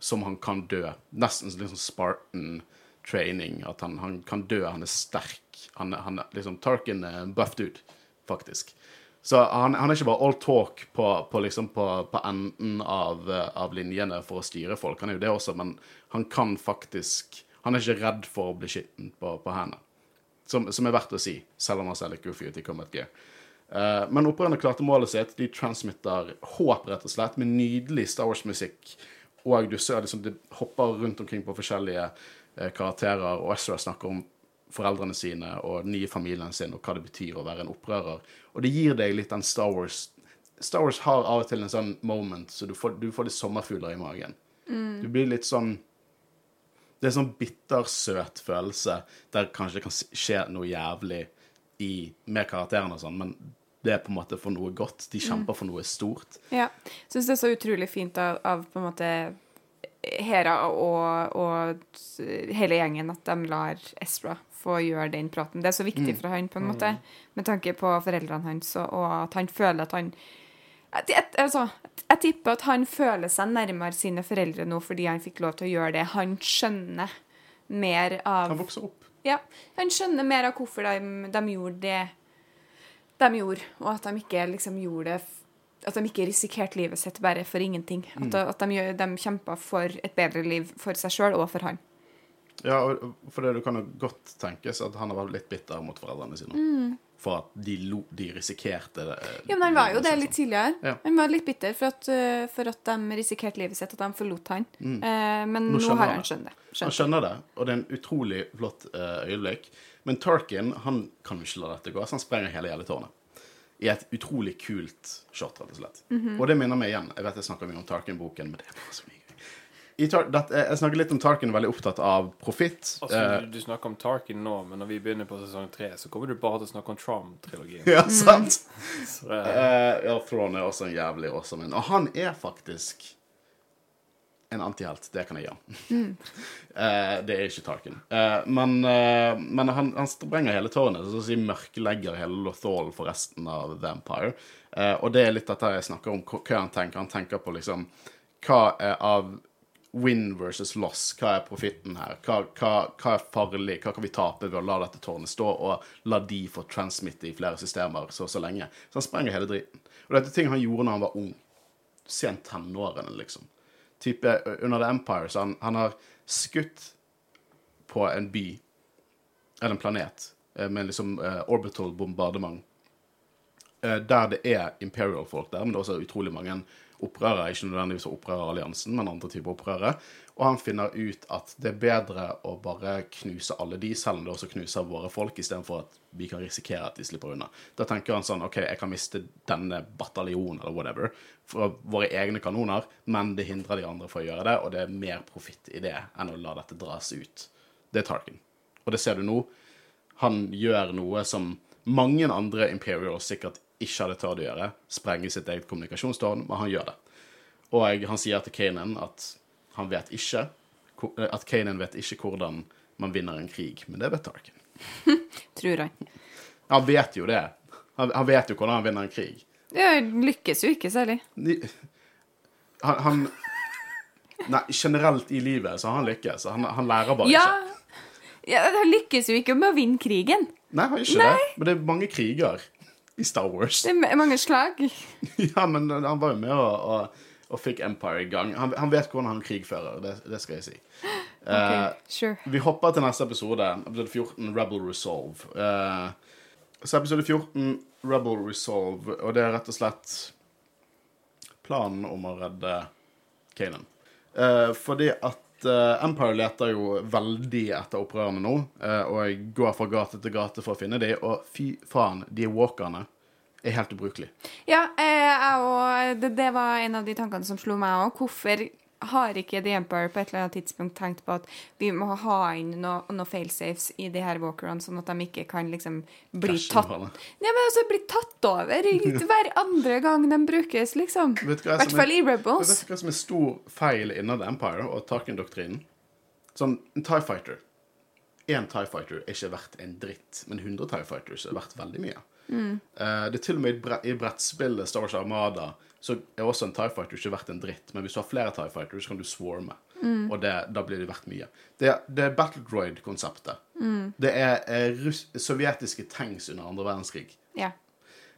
som han kan dø. Nesten litt sånn Spartan training. At han, han kan dø, han er sterk. Han, han liksom Tarkin er en buff dude, faktisk. Så han, han er ikke bare all talk på, på, liksom på, på enden av, eh, av linjene for å styre folk. Han er jo det også, men han kan faktisk Han er ikke redd for å bli skitten på, på hendene. Som, som er verdt å si, selv om han litt goofy ut i Combat Gear. Uh, men opprørerne klarte målet sitt. De transmitter håp, rett og slett, med nydelig Star Wars-musikk. Og du ser liksom det hopper rundt omkring på forskjellige uh, karakterer, og Ezra snakker om foreldrene sine og den nye familien sin, og hva det betyr å være en opprører. Og det gir deg litt den Star Wars Star Wars har av og til en sånn moment, så du får, du får litt sommerfugler i magen. Du blir litt sånn Det er en sånn bittersøt følelse der kanskje det kan skje noe jævlig i, med karakterene og sånn, men det er på en måte for noe godt. De kjemper for noe stort. Ja. Syns det er så utrolig fint av, av på en måte Hera og, og hele gjengen at de lar Espra få gjøre den praten. Det er så viktig for han, på en måte, med tanke på foreldrene hans, og, og at han føler at han jeg, altså, jeg tipper at han føler seg nærmere sine foreldre nå fordi han fikk lov til å gjøre det. Han skjønner mer av Han vokser opp. ja, han skjønner mer av hvorfor de, de gjorde det de gjorde, og at de ikke liksom gjorde det At de ikke risikerte livet sitt bare for ingenting. At, at de, gjør- de kjempa for et bedre liv for seg sjøl og for han. Ja, og for det du kan jo godt tenkes at han har vært litt bitter mot foreldrene sine. For at de, lo, de risikerte det. Mm. Ja, men han var jo det litt tidligere. Ja. Han var litt bitter for at, uh, for at de risikerte livet sitt, at de forlot han. Eh, men Nå nå, har han skjønt det. skjønt. Han skjønner det, og det er en utrolig flott eh, øyeblikk. Men Tarkin han kan jo ikke la dette gå, så han sprenger hele gjeldetårnet. I et utrolig kult shot, rett og slett. Og det minner meg igjen Jeg vet jeg snakker mye om Tarkin-boken, men det er bare så mye gøy. I Tar det, jeg snakker litt om Tarkin, veldig opptatt av profitt. Altså, Eh, du, du snakker om Tarkin nå, men når vi begynner på sesong tre, så kommer du bare til å snakke om Trump-trilogien. *laughs* ja, sant? Så det, Uh, ja, Thrawn er også en jævlig awesome en. Og han er faktisk en antihelt. Det kan jeg gjøre. *laughs* Eh, det er ikke Tarkin. Uh, men uh, men han, han sprenger hele tårnet, så å si mørklegger hele Lothal for resten av The Empire. Eh, og det er litt dette jeg snakker om, hva hva han tenker. Han tenker på liksom Hva er av win versus loss? Hva er profitten her? Hva, hva, hva er farlig? Hva kan vi tape ved å la dette tårnet stå, og la de få transmitte i flere systemer så og så lenge? Så han sprenger hele driten. Og dette er ting han gjorde når han var ung. Sent tenårene, liksom. Type under The Empire, så han, han har skutt på en by, eller en planet, med liksom uh, orbital bombardement. uh, der det er Imperial-folk der, men det er også utrolig mange opprørere. Ikke nødvendigvis opprøreralliansen, men andre typer opprørere. Og han finner ut at det er bedre å bare knuse alle de, selv om det også knuser våre folk, istedenfor at vi kan risikere at de slipper unna. Da tenker han sånn OK, jeg kan miste denne bataljonen eller whatever fra våre egne kanoner, men det hindrer de andre fra å gjøre det, og det er mer profitt i det enn å la dette dras ut. Det er Tarkin. Og det ser du nå. Han gjør noe som mange andre Imperials sikkert ikke hadde tørt å gjøre. Sprenge sitt eget kommunikasjonstårn, men han gjør det. Og han sier til Kanan at han vet ikke At Kanan vet ikke hvordan man vinner en krig, men det vet Tarkin. *laughs* Tror han. Han vet jo det. Han, han vet jo hvordan han vinner en krig. Det lykkes jo ikke særlig. Han, han Nei, generelt i livet så har han lykkes. Han, han lærer bare Ja, ikke. ja Han lykkes jo ikke med å vinne krigen. Nei, han gjør ikke det. Men det er mange kriger i Star Wars. Det er mange slag. *laughs* Ja, men han var jo med og, og, og fikk Empire i gang. Han, han vet hvordan han krigfører, det, det skal jeg si. Ok, uh, sure. Vi hopper til neste episode, episode 14, Rebel Resolve. Uh, så episode 14, Rebel Resolve, og det er rett og slett planen om å redde Kanan. Uh, fordi at eh, Empire leter jo veldig etter opprørerne nå, uh, og jeg går fra gate til gate for å finne dem, og fy faen, de walkerne er helt ubrukelige. Ja, eh, og, det, det var en av de tankene som slo meg òg. Hvorfor har ikke The Empire på et eller annet tidspunkt tenkt på at vi må ha inn noen noe failsafes i de her walkerne, sånn at de ikke kan liksom bli tatt Nei, men altså bli tatt over *laughs* hver andre gang de brukes, liksom. I hvert er- fall i Rebels. Vet du hva som er stor feil innad Empire og Tarkin-doktrinen? Sånn, en TIE Fighter Én TIE Fighter er ikke verdt en dritt, men 100 TIE Fighters er verdt veldig mye. Eh, det er til og med i brettspillet Star Wars Armada så er også en TIE Fighter ikke verdt en dritt, men hvis du har flere TIE Fighters, så kan du swarme. Og det, da blir det verdt mye. Det, det er Battle Droid-konseptet. Det er er russ sovjetiske tanks under andre verdenskrig. Ja.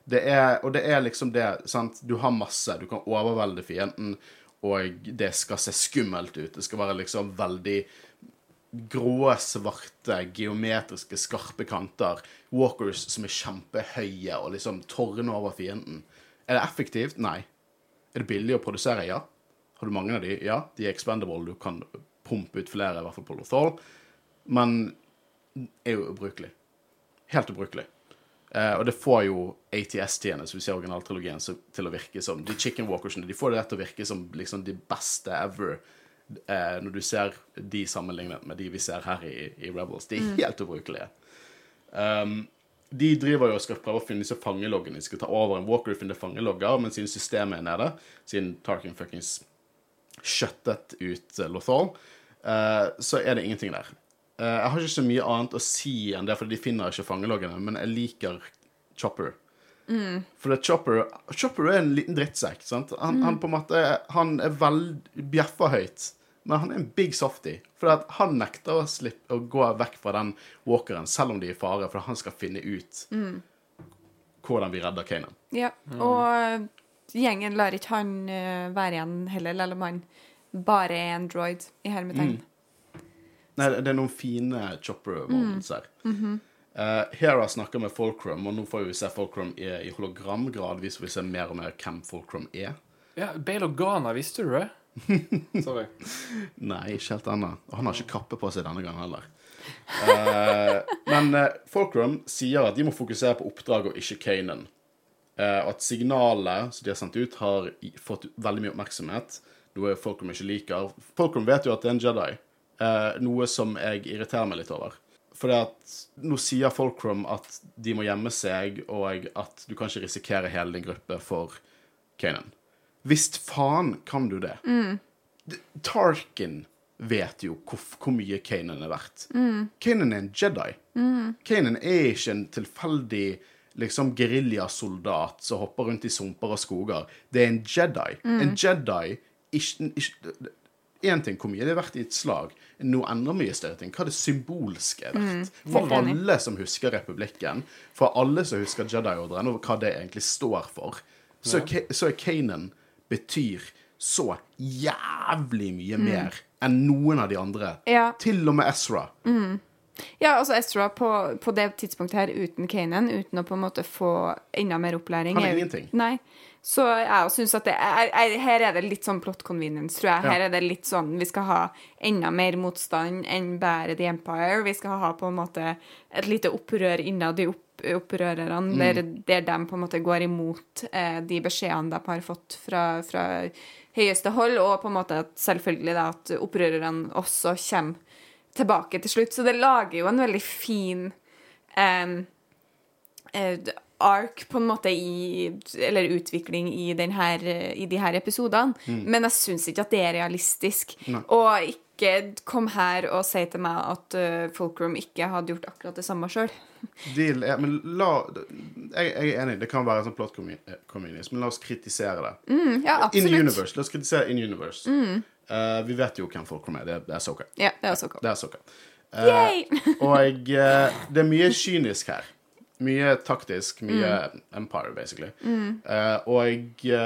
Det er, og det er liksom det, sant? Du har masse, du kan overvelde fienden, og det skal se skummelt ut. Det skal være liksom veldig grå, svarte, geometriske, skarpe kanter. Walkers som er kjempehøye og liksom tårner over fienden. Er det effektivt? Nei. Er det billig å produsere? Ja. Har du mange av de? Ja. De er expendable. Du kan pumpe ut flere, i hvert fall på Lothal. Men er jo ubrukelig. Helt ubrukelig. Eh, og det får jo ATS-tiene, som vi ser originaltrilogien, til å virke som De chicken walkersene de får det til å virke som liksom de beste ever. Eh, når du ser de sammenlignet med de vi ser her i, i Rebels. De er helt ubrukelige. Um, de driver jo og skal prøve å finne disse fangeloggene. De skal ta over en walker og finne fangelogger, men siden systemet er nede, siden Tarkin fuckings skjøttet ut eh, Lothal, eh, så er det ingenting der. Eh, jeg har ikke så mye annet å si enn det, for de finner ikke fangeloggene, men jeg liker Chopper. For Chopper Chopper er en liten drittsekk. sant? Han, han på en måte Han er veldig bjeffa høyt, men han er en big softy. For at han nekter å, slippe, å gå vekk fra den walkeren, selv om de er i fare, for han skal finne ut hvordan vi redder Kanan. Ja, og gjengen lar ikke han eh, være igjen heller, selv om han bare er en droid, i hermetegn. Nei, det det er noen fine chopper moments her. Eh, Hera snakker med Fulcrum, og nå får vi se Fulcrum i, i hologram. Gradvis får vi se mer og mer hvem Fulcrum er. Ja, Bale og Ghana, visste du det? *laughs* Sorry. Nei, ikke helt ennå. Han har ikke kappe på seg denne gangen heller. *laughs* Eh, men uh, Fulcrum sier at de må fokusere på oppdraget og ikke Kanan. Eh, at signalet som de har sendt ut, har fått veldig mye oppmerksomhet. Noe Fulcrum ikke liker. Fulcrum vet jo at det er en Jedi, eh, noe som jeg irriterer meg litt over. Fordi at nå sier Fulcrum at de må gjemme seg, og at du kan ikke risikere hele din gruppe for Kanan. Visst faen kan du det. Tarkin vet jo hvor, hvor mye Kanan er verdt. Kanan er en Jedi. Kanan er ikke en tilfeldig liksom geriljasoldat som hopper rundt i sumper og skoger. Det er en Jedi. En Jedi Én ting hvor mye det er verdt i et slag. Noe enda mye større ting. Hva det symbolske er verdt. For alle som husker republikken, for alle som husker Jedi-ordren, og hva det egentlig står for, så, ja. Så er Kanan betyr så jævlig mye mer enn noen av de andre. Ja. Til og med Ezra. Ja, altså Ezra på, på det tidspunktet her uten Kanan, uten å på en måte få enda mer opplæring Han er ingenting. Nei. Så jeg syns at det er, er, Her er det litt sånn plot convenience, tror jeg. Her Ja. er det litt sånn Vi skal ha enda mer motstand enn bare The Empire. Vi skal ha på en måte et lite opprør innad i opp, opprørerne, der, der de på en måte går imot eh, de beskjedene de har fått fra, fra høyeste hold, og på en måte at selvfølgelig da at opprørerne også kommer tilbake til slutt. Så det lager jo en veldig fin eh, eh, ark på en måte i Eller utvikling i, den her, i de her episodene. Men jeg syns ikke at det er realistisk. Og ikke kom her og si til meg at uh, Fulcrum ikke hadde gjort akkurat det samme sjøl. *laughs* Deal er Men la Jeg, jeg er enig, det kan være en sånn plot commu- eh, men la oss kritisere det. Ja, In universe. La oss kritisere In universe. Eh, vi vet jo hvem Fulcrum er. Det, det er Soka. Ja, det er Soka. Det er Soka. Uh, *laughs* og det er mye kynisk her. Mye taktisk. Mye Empire, basically. Eh, og det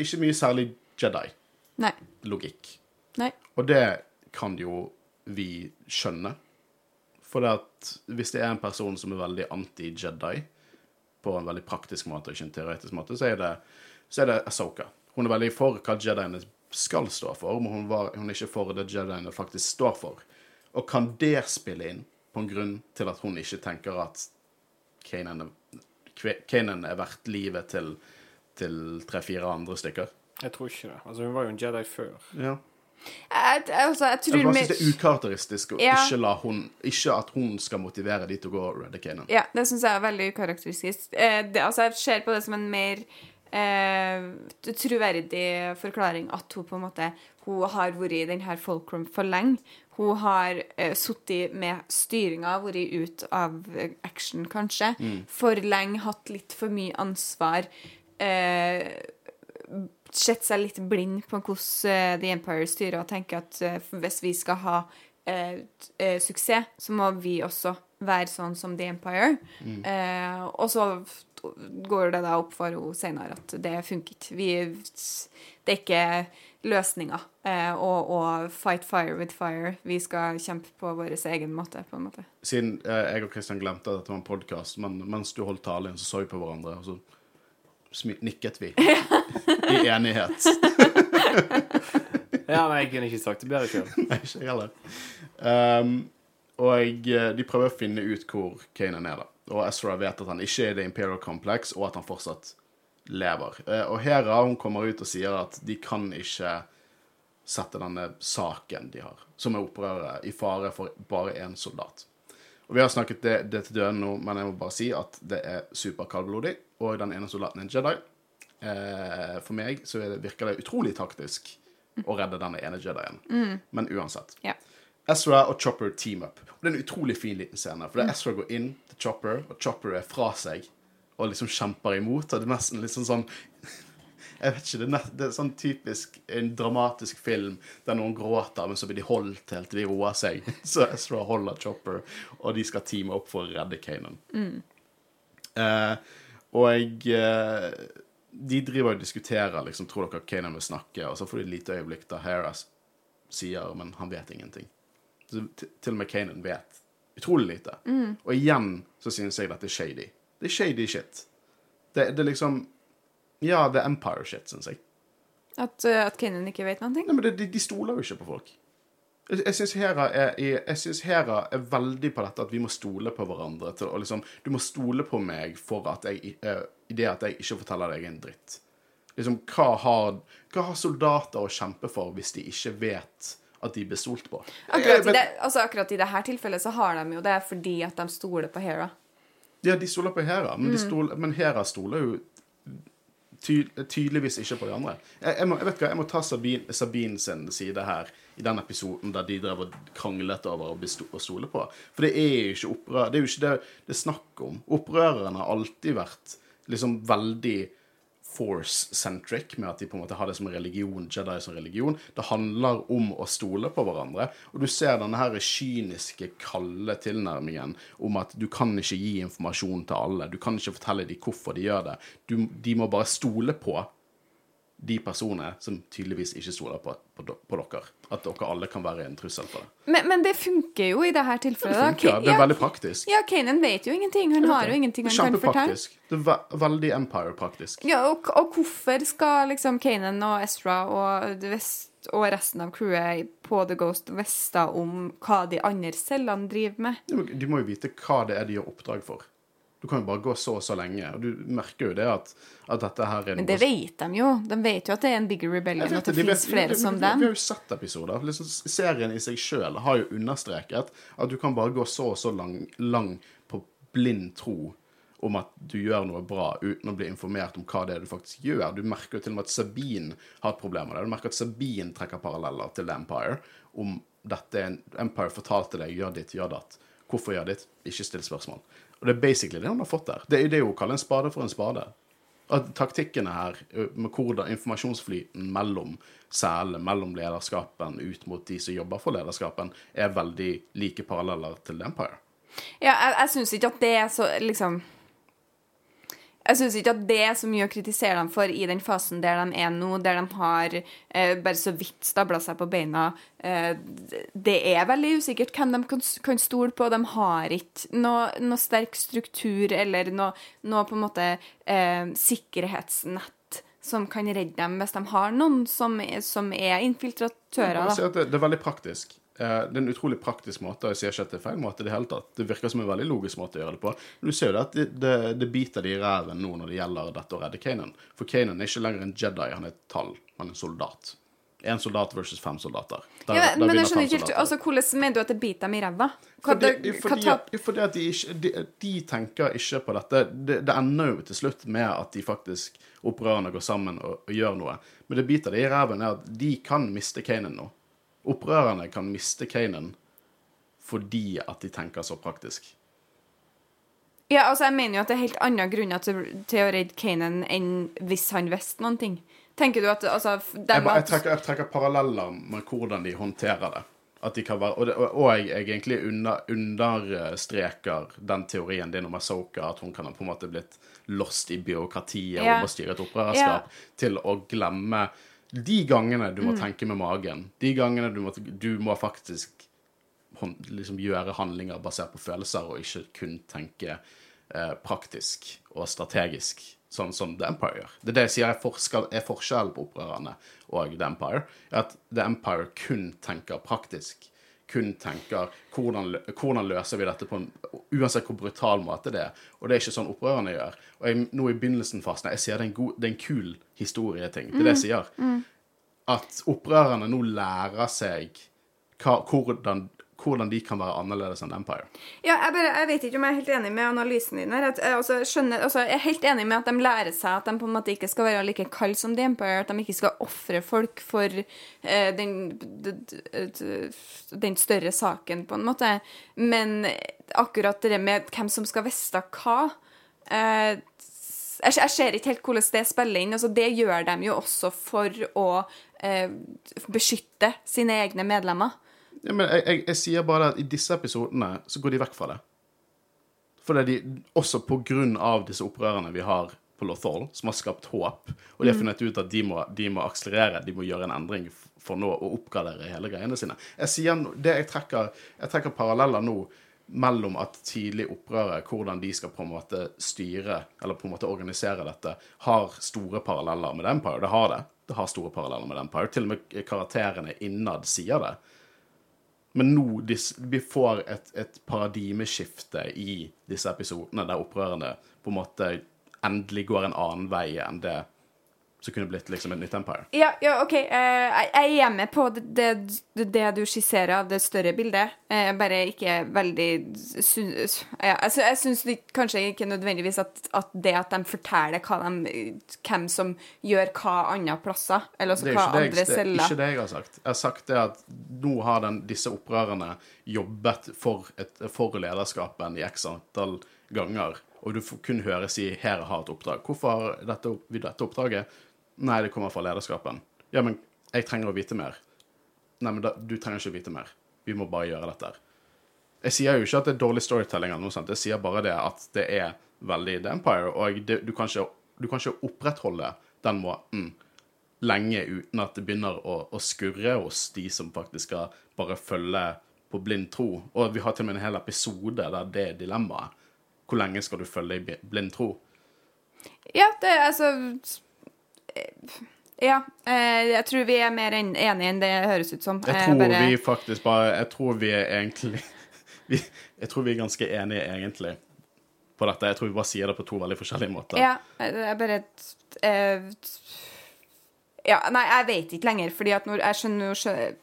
er ikke mye særlig Jedi-logikk. Nei. Og det kan jo vi skjønne. For det at hvis det er en person som er veldig anti-Jedi, på en veldig praktisk måte, ikke en teoretisk måte, så er det, så er det Ahsoka. Hun er veldig for hva Jediene skal stå for, men hun, var, hun er ikke for det Jediene faktisk står for. Og kan det spille inn på en grunn til at hun ikke tenker at Kanan er, Kanan er verdt livet til, til tre-fire andre stykker? Jeg tror ikke det. Altså, hun var jo en Jedi før. Ja. Jeg, altså, jeg tror jeg synes det er ukarakteristisk å Ja. ikke hun Ikke at hun skal motivere de til å gå redde Ja, det syns jeg er veldig ukarakteristisk. Eh, det, altså, jeg ser på det som en mer eh, troverdig forklaring at hun på en måte Hun har vært i denne folkrom for lenge. Hun har eh, sittet med styringa, vært ut av action, kanskje. For lenge, hatt litt for mye ansvar. Eh, sett seg litt blind på hvordan eh, The Empire styrer og tenker at eh, hvis vi skal ha eh, eh, suksess, så må vi også være sånn som The Empire. Eh, og så går det da opp for henne senere at det funker ikke. Vi, det er ikke løsninga eh, å, å fight fire with fire. Vi skal kjempe på vår egen måte, på en måte. Siden jeg og Kristian glemte at dette var en podkast, men mens du holdt talen, så så vi på hverandre, og så nikket vi *laughs* i enighet. Ja, nei, jeg kunne ikke sagt det bedre sjøl. Nei, ikke jeg heller. Um, og eh, de prøver å finne ut hvor Kanan er, da. Og Ezra vet at han ikke er i The Imperial Complex, og at han fortsatt lever. Eh, og Hera hun kommer ut og sier at de kan ikke sette denne saken de har, som er opprøret, i fare for bare én soldat. Og Vi har snakket det, det til døden nå, men jeg må bare si at det er superkaldblodig, og den ene soldaten er en Jedi. Eh, for meg så er det, virker det utrolig taktisk å redde denne ene jedien. Men uansett. Yeah. Ezra og Chopper team up. Og Det er en utrolig fin liten scene. For det er Ezra går inn til Chopper, og Chopper er fra seg og liksom kjemper imot. Og det er nesten liksom sånn *laughs* Jeg vet ikke, det er, nett, det er sånn typisk en dramatisk film der noen gråter, men så blir de holdt helt til de roer seg. *laughs* Så Ezra holder Chopper, og de skal teame opp for å redde Kanan. Eh, og eh, de driver og diskuterer liksom, tror dere Kanan vil snakke, og så får de et lite øyeblikk der Harris sier, men han vet ingenting. Så til, og med Kanan vet utrolig lite. Og igjen så synes jeg dette er shady. Det er shady shit. Det, det er liksom Ja, det er Empire shit, syns jeg. At, uh, at Kanan ikke vet noe? Nei, men det, de, de stoler jo ikke på folk. Jeg, syns Hera, er, Hera er veldig på dette at vi må stole på hverandre. Til, og liksom, du må stole på meg for at jeg, eh, i det at jeg ikke forteller deg en dritt. Liksom, hva har, hva har soldater å kjempe for hvis de ikke vet at de blir stolt på? Akkurat i, det, altså, akkurat i dette tilfellet så har de jo det fordi at de stoler på Hera. Ja, de stoler på Hera, men, de stoler, men Hera stoler jo ty tydeligvis ikke på de andre. Jeg, jeg, må, jeg vet hva, jeg må ta Sabine, Sabine sin side her i den episoden der de drev og kranglet over å stole på. For det er jo ikke opprør, det er jo ikke det det er snakk om. Opprørerne har alltid vært liksom veldig force-centric, med at de på en måte har det som religion, Jedi som religion. Det handler om å stole på hverandre. Og du ser denne her kyniske, kalde tilnærmingen om at du kan ikke gi informasjon til alle. Du kan ikke fortelle dem hvorfor de gjør det. Du, de må bare stole på de personene som tydeligvis ikke stoler på, på, på dere. At dere alle kan være en trussel for det. Men, men det funker jo i dette tilfellet. Det funker. Det er ja, veldig praktisk. ja, Kanan vet jo ingenting. Han har jo ingenting han kan fortelle. Det er veldig Empire-praktisk. Ja, og, og hvorfor skal liksom Kanan og Ezra og, og resten av crewet på The Ghost vite om hva de andre cellene driver med? De må jo vite hva det er de gjør oppdrag for. Du kan jo bare gå så og så lenge. Og du merker jo det at, at dette her er noe Men det vet de jo. De vet jo at det er en bigger rebellion, at det de vet- fins flere som dem. Vi har jo sett episoder. Liksom, serien i seg sjøl har jo understreket at du kan bare gå så og så lang, lang på blind tro om at du gjør noe bra uten å bli informert om hva det er du faktisk gjør. Du merker jo til og med at Sabine har et problem med det. Du merker at Sabine trekker paralleller til Empire. Om dette Empire fortalte deg gjør ditt, gjør datt. Hvorfor gjør ditt? Ikke still spørsmål. Og det er basically det hun har fått der. Det er jo hun kaller en spade for en spade. At taktikkene her, med hvordan informasjonsflyten mellom selene, mellom lederskapen ut mot de som jobber for lederskapen, er veldig like paralleller til Empire. Ja, jeg, jeg syns ikke at det er så liksom Jeg syns ikke at det er så mye å kritisere dem for i den fasen der de er nå, der de har eh, bare så vidt stabla seg på beina. Eh, det er veldig usikkert hvem de kan, kan stole på. De har ikke noe, noe sterk struktur eller noe, noe på en måte eh, sikkerhetsnett som kan redde dem hvis de har noen som som er infiltratører. Da. det, det er veldig praktisk. Eh, Det er en utrolig praktisk måte, og jeg sier ikke at det er feil måte i det hele tatt. Det virker som en veldig logisk måte å gjøre det på. Men du ser jo det at det, det, det biter de i ræven nå når det gjelder dette å redde Kanan. For Kanan er ikke lenger en Jedi, han er et tall. Han er en soldat. Én soldat versus fem soldater. Der- Ja, men jeg skjønner ikke altså, Hvordan mener du at det biter dem i ræva? Fordi, fordi, fordi at de, ikke, de, de tenker ikke på dette. Det, det ender jo til slutt med at de faktisk opprørerne går sammen og, og gjør noe. Men det biter de i ræven er at de kan miste Kanan nå. Opprørerne kan miste Kanan fordi at de tenker så praktisk. Ja, altså, jeg mener jo at det er helt andre grunner til, til å redde Kanan enn hvis han visste noen ting. Tenker du at altså, Jeg, bare, jeg, trekker, jeg trekker paralleller med hvordan de håndterer det. De kan være, og, det, og, jeg, jeg egentlig under, understreker den teorien din om Asoka, at hun kan ha på en måte blitt lost i byråkratiet Ja. og å styre et opprørerskap, til å glemme de gangene du må Mm. tenke med magen. De gangene du må, du må faktisk liksom gjøre handlinger basert på følelser, og ikke kun tenke eh, praktisk og strategisk, sånn som The Empire gjør. Det er det jeg sier er, forskjell, er forskjellen på opprørerne og The Empire. At The Empire kun tenker praktisk. Kun tenker hvordan, hvordan løser vi dette på en Uansett hvor brutal måte det er. Og det er ikke sånn opprørerne gjør. Og jeg, nå i begynnelsen fasen, jeg sier det er en, god, det er en kul historieting. Det er det jeg sier at opprørerne nå lærer seg hva, hvordan, hvordan de kan være annerledes enn Empire. Ja, jeg, bare, jeg vet ikke om jeg er helt enig med analysen din her. Jeg, altså, skjønner, altså, jeg er helt enig med at de lærer seg at de på en måte ikke skal være like kalde som The Empire. At de ikke skal ofre folk for eh, den, den større saken, på en måte. Men akkurat det med hvem som skal vite hva eh, jeg ser ikke helt hvordan det spiller inn. Altså, det gjør de jo også for å eh, beskytte sine egne medlemmer. Ja, men jeg, jeg, jeg sier bare at i disse episodene så går de vekk fra det. For det er de, også på grunn av disse opprørerne vi har på Lothal, som har skapt håp, og de har funnet ut at de må, de må akselerere, de må gjøre en endring for nå å oppgradere hele greiene sine. Jeg sier det jeg trekker, jeg trekker paralleller nå mellom at tidlig opprørere, hvordan de skal på en måte styre, eller på en måte organisere dette, har store paralleller med Empire. Det har det. Det har store paralleller med Empire. Til og med karakterene innad sier det. Men nå vi får et, et paradigmeskifte i disse episodene, der opprørerne på en måte endelig går en annen vei enn det som kunne blitt liksom et nytt empire. Ja, ja OK. eh, jeg er med på det, det, det du skisserer av det større bildet. Jeg bare ikke veldig ja, altså, Jeg syns kanskje ikke nødvendigvis at, at det at de forteller de, hvem som gjør hva andre plasser, eller altså hva andre jeg, det er ikke det jeg har sagt. Jeg har sagt det at nå har den, disse opprørerne jobbet for, et, for lederskapen i x antall ganger, og du kunne kun høre si 'her har et oppdrag'. Hvorfor har dette, dette oppdraget? Nei, det kommer fra lederskapen. Ja, men jeg trenger å vite mer. Nei, men da, du trenger ikke å vite mer. Vi må bare gjøre dette. Jeg sier jo ikke at det er dårlig storytelling, eller noe sånt. Jeg sier bare det at det er veldig The Empire, og det, du, kan ikke, du kan ikke opprettholde den måten lenge uten at det begynner å, å skurre hos de som faktisk skal bare følge på blind tro. Og vi har til og med en hel episode der det er dilemmaet. Hvor lenge skal du følge i blind tro? Ja, det er altså Ja. eh, jeg tror vi er mer enige enn det høres ut som. Jeg Eh, tror bare- vi faktisk bare Jeg tror vi er egentlig *laughs* vi, Jeg tror vi er ganske enige egentlig på dette. Jeg tror vi bare sier det på to veldig forskjellige måter. Ja, jeg jeg bare eh, Ja, nei, jeg vet ikke lenger, fordi at når jeg skjønner jo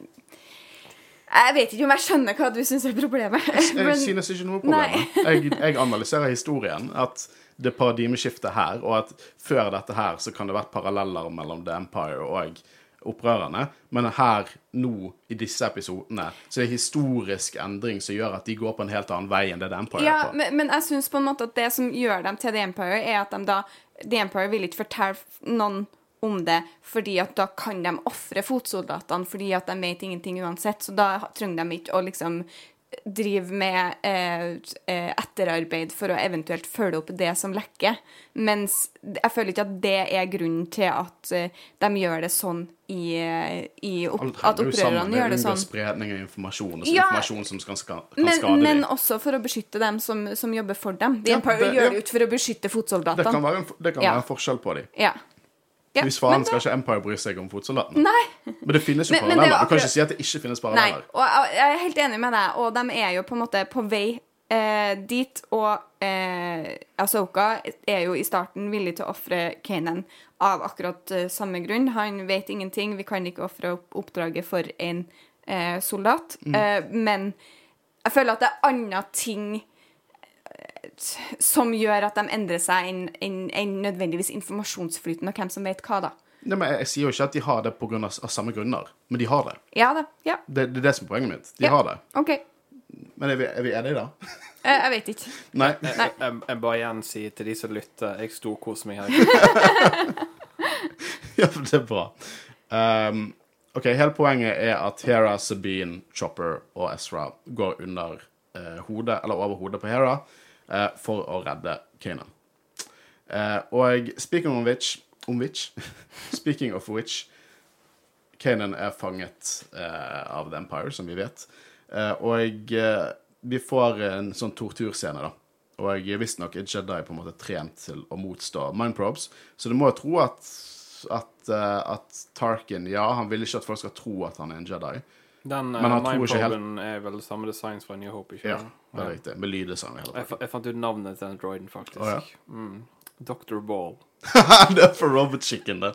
Jeg vet ikke om jeg skjønner hva du syns er problemet. *laughs* Jeg men- synes ikke noe problem. Jeg, jeg analyserer historien. At det er paradigmeskiftet her, og at før dette her så kan det vært paralleller mellom The Empire og opprørerne. Men her, nå, i disse episodene, så er det historisk endring som gjør at de går på en helt annen vei enn det The Empire Ja, er på. men, men jeg syns på en måte at det som gjør dem til The Empire, er at de da The Empire vil ikke fortelle noen om det, fordi at da kan de ofre fotsoldatene fordi at de vet ingenting uansett. Så da trenger de ikke å liksom drive med eh, eh, etterarbeid for å eventuelt følge opp det som lekker. Mens jeg føler ikke at det er grunnen til at eh, de gjør det sånn i, eh, i opp, At opprørerne gjør det sånn. spredning av informasjon, altså Ja, informasjon som skal, kan Men, skade men dem. også for å beskytte dem som, som jobber for dem. De Ja, det- gjør det ut for å beskytte Det kan være en, det kan være en forskjell på dem. Ja. Ja, Hvis faen skal ikke Empire bry seg om fotsoldatene. Nei. Men det finnes jo er paralleller. jo Du kan ikke si at det ikke finnes paralleller. Nei. Og jeg er helt enig med deg, og de er jo på en måte på vei eh, dit. Og eh, Asoka er jo i starten villig til å ofre Kanan av akkurat eh, samme grunn. Han vet ingenting. Vi kan ikke ofre opp oppdraget for en eh, soldat. Mm. Eh, men jeg føler at det er andre ting som gjør at de endrer seg enn en, nødvendigvis informasjonsflyten og hvem som vet hva, da. Men jeg, jeg sier jo ikke at de har det på grunn av, av samme grunner, men de har det. Ja det, Ja. Det, det er det som er poenget mitt. De Ja. har det. OK. Men er vi, er vi enige, da? Jeg, jeg vet ikke. *laughs* Nei. Jeg, jeg, jeg bare igjen sier til de som lytter, jeg storkoser meg her. *laughs* Ja, det er bra. Um, OK, hele poenget er at Hera, Sabine, Chopper og Ezra går under eh, hodet, eller over hodet på Hera, eh, for å redde Kanan. Eh, og speaking of which, om which *laughs* Speaking of which Kanan er fanget eh, av The Empire, som vi vet. Eh, og eh, vi får en sånn torturscene, da. Og visstnok er Jedi på en måte trent til å motstå mindprobes, så du må jo tro at at, at Tarkin Ja, han vil ikke at folk skal tro at han er en Jedi. Den helt- mindproben er vel samme design fra New Hope, ikke Ja, det er riktig. Med lyddesign Jeg, jeg fant ut navnet til den droiden, faktisk. Oh, ja. mm. Dr. Ball. *laughs* det er for Robert Chicken, det.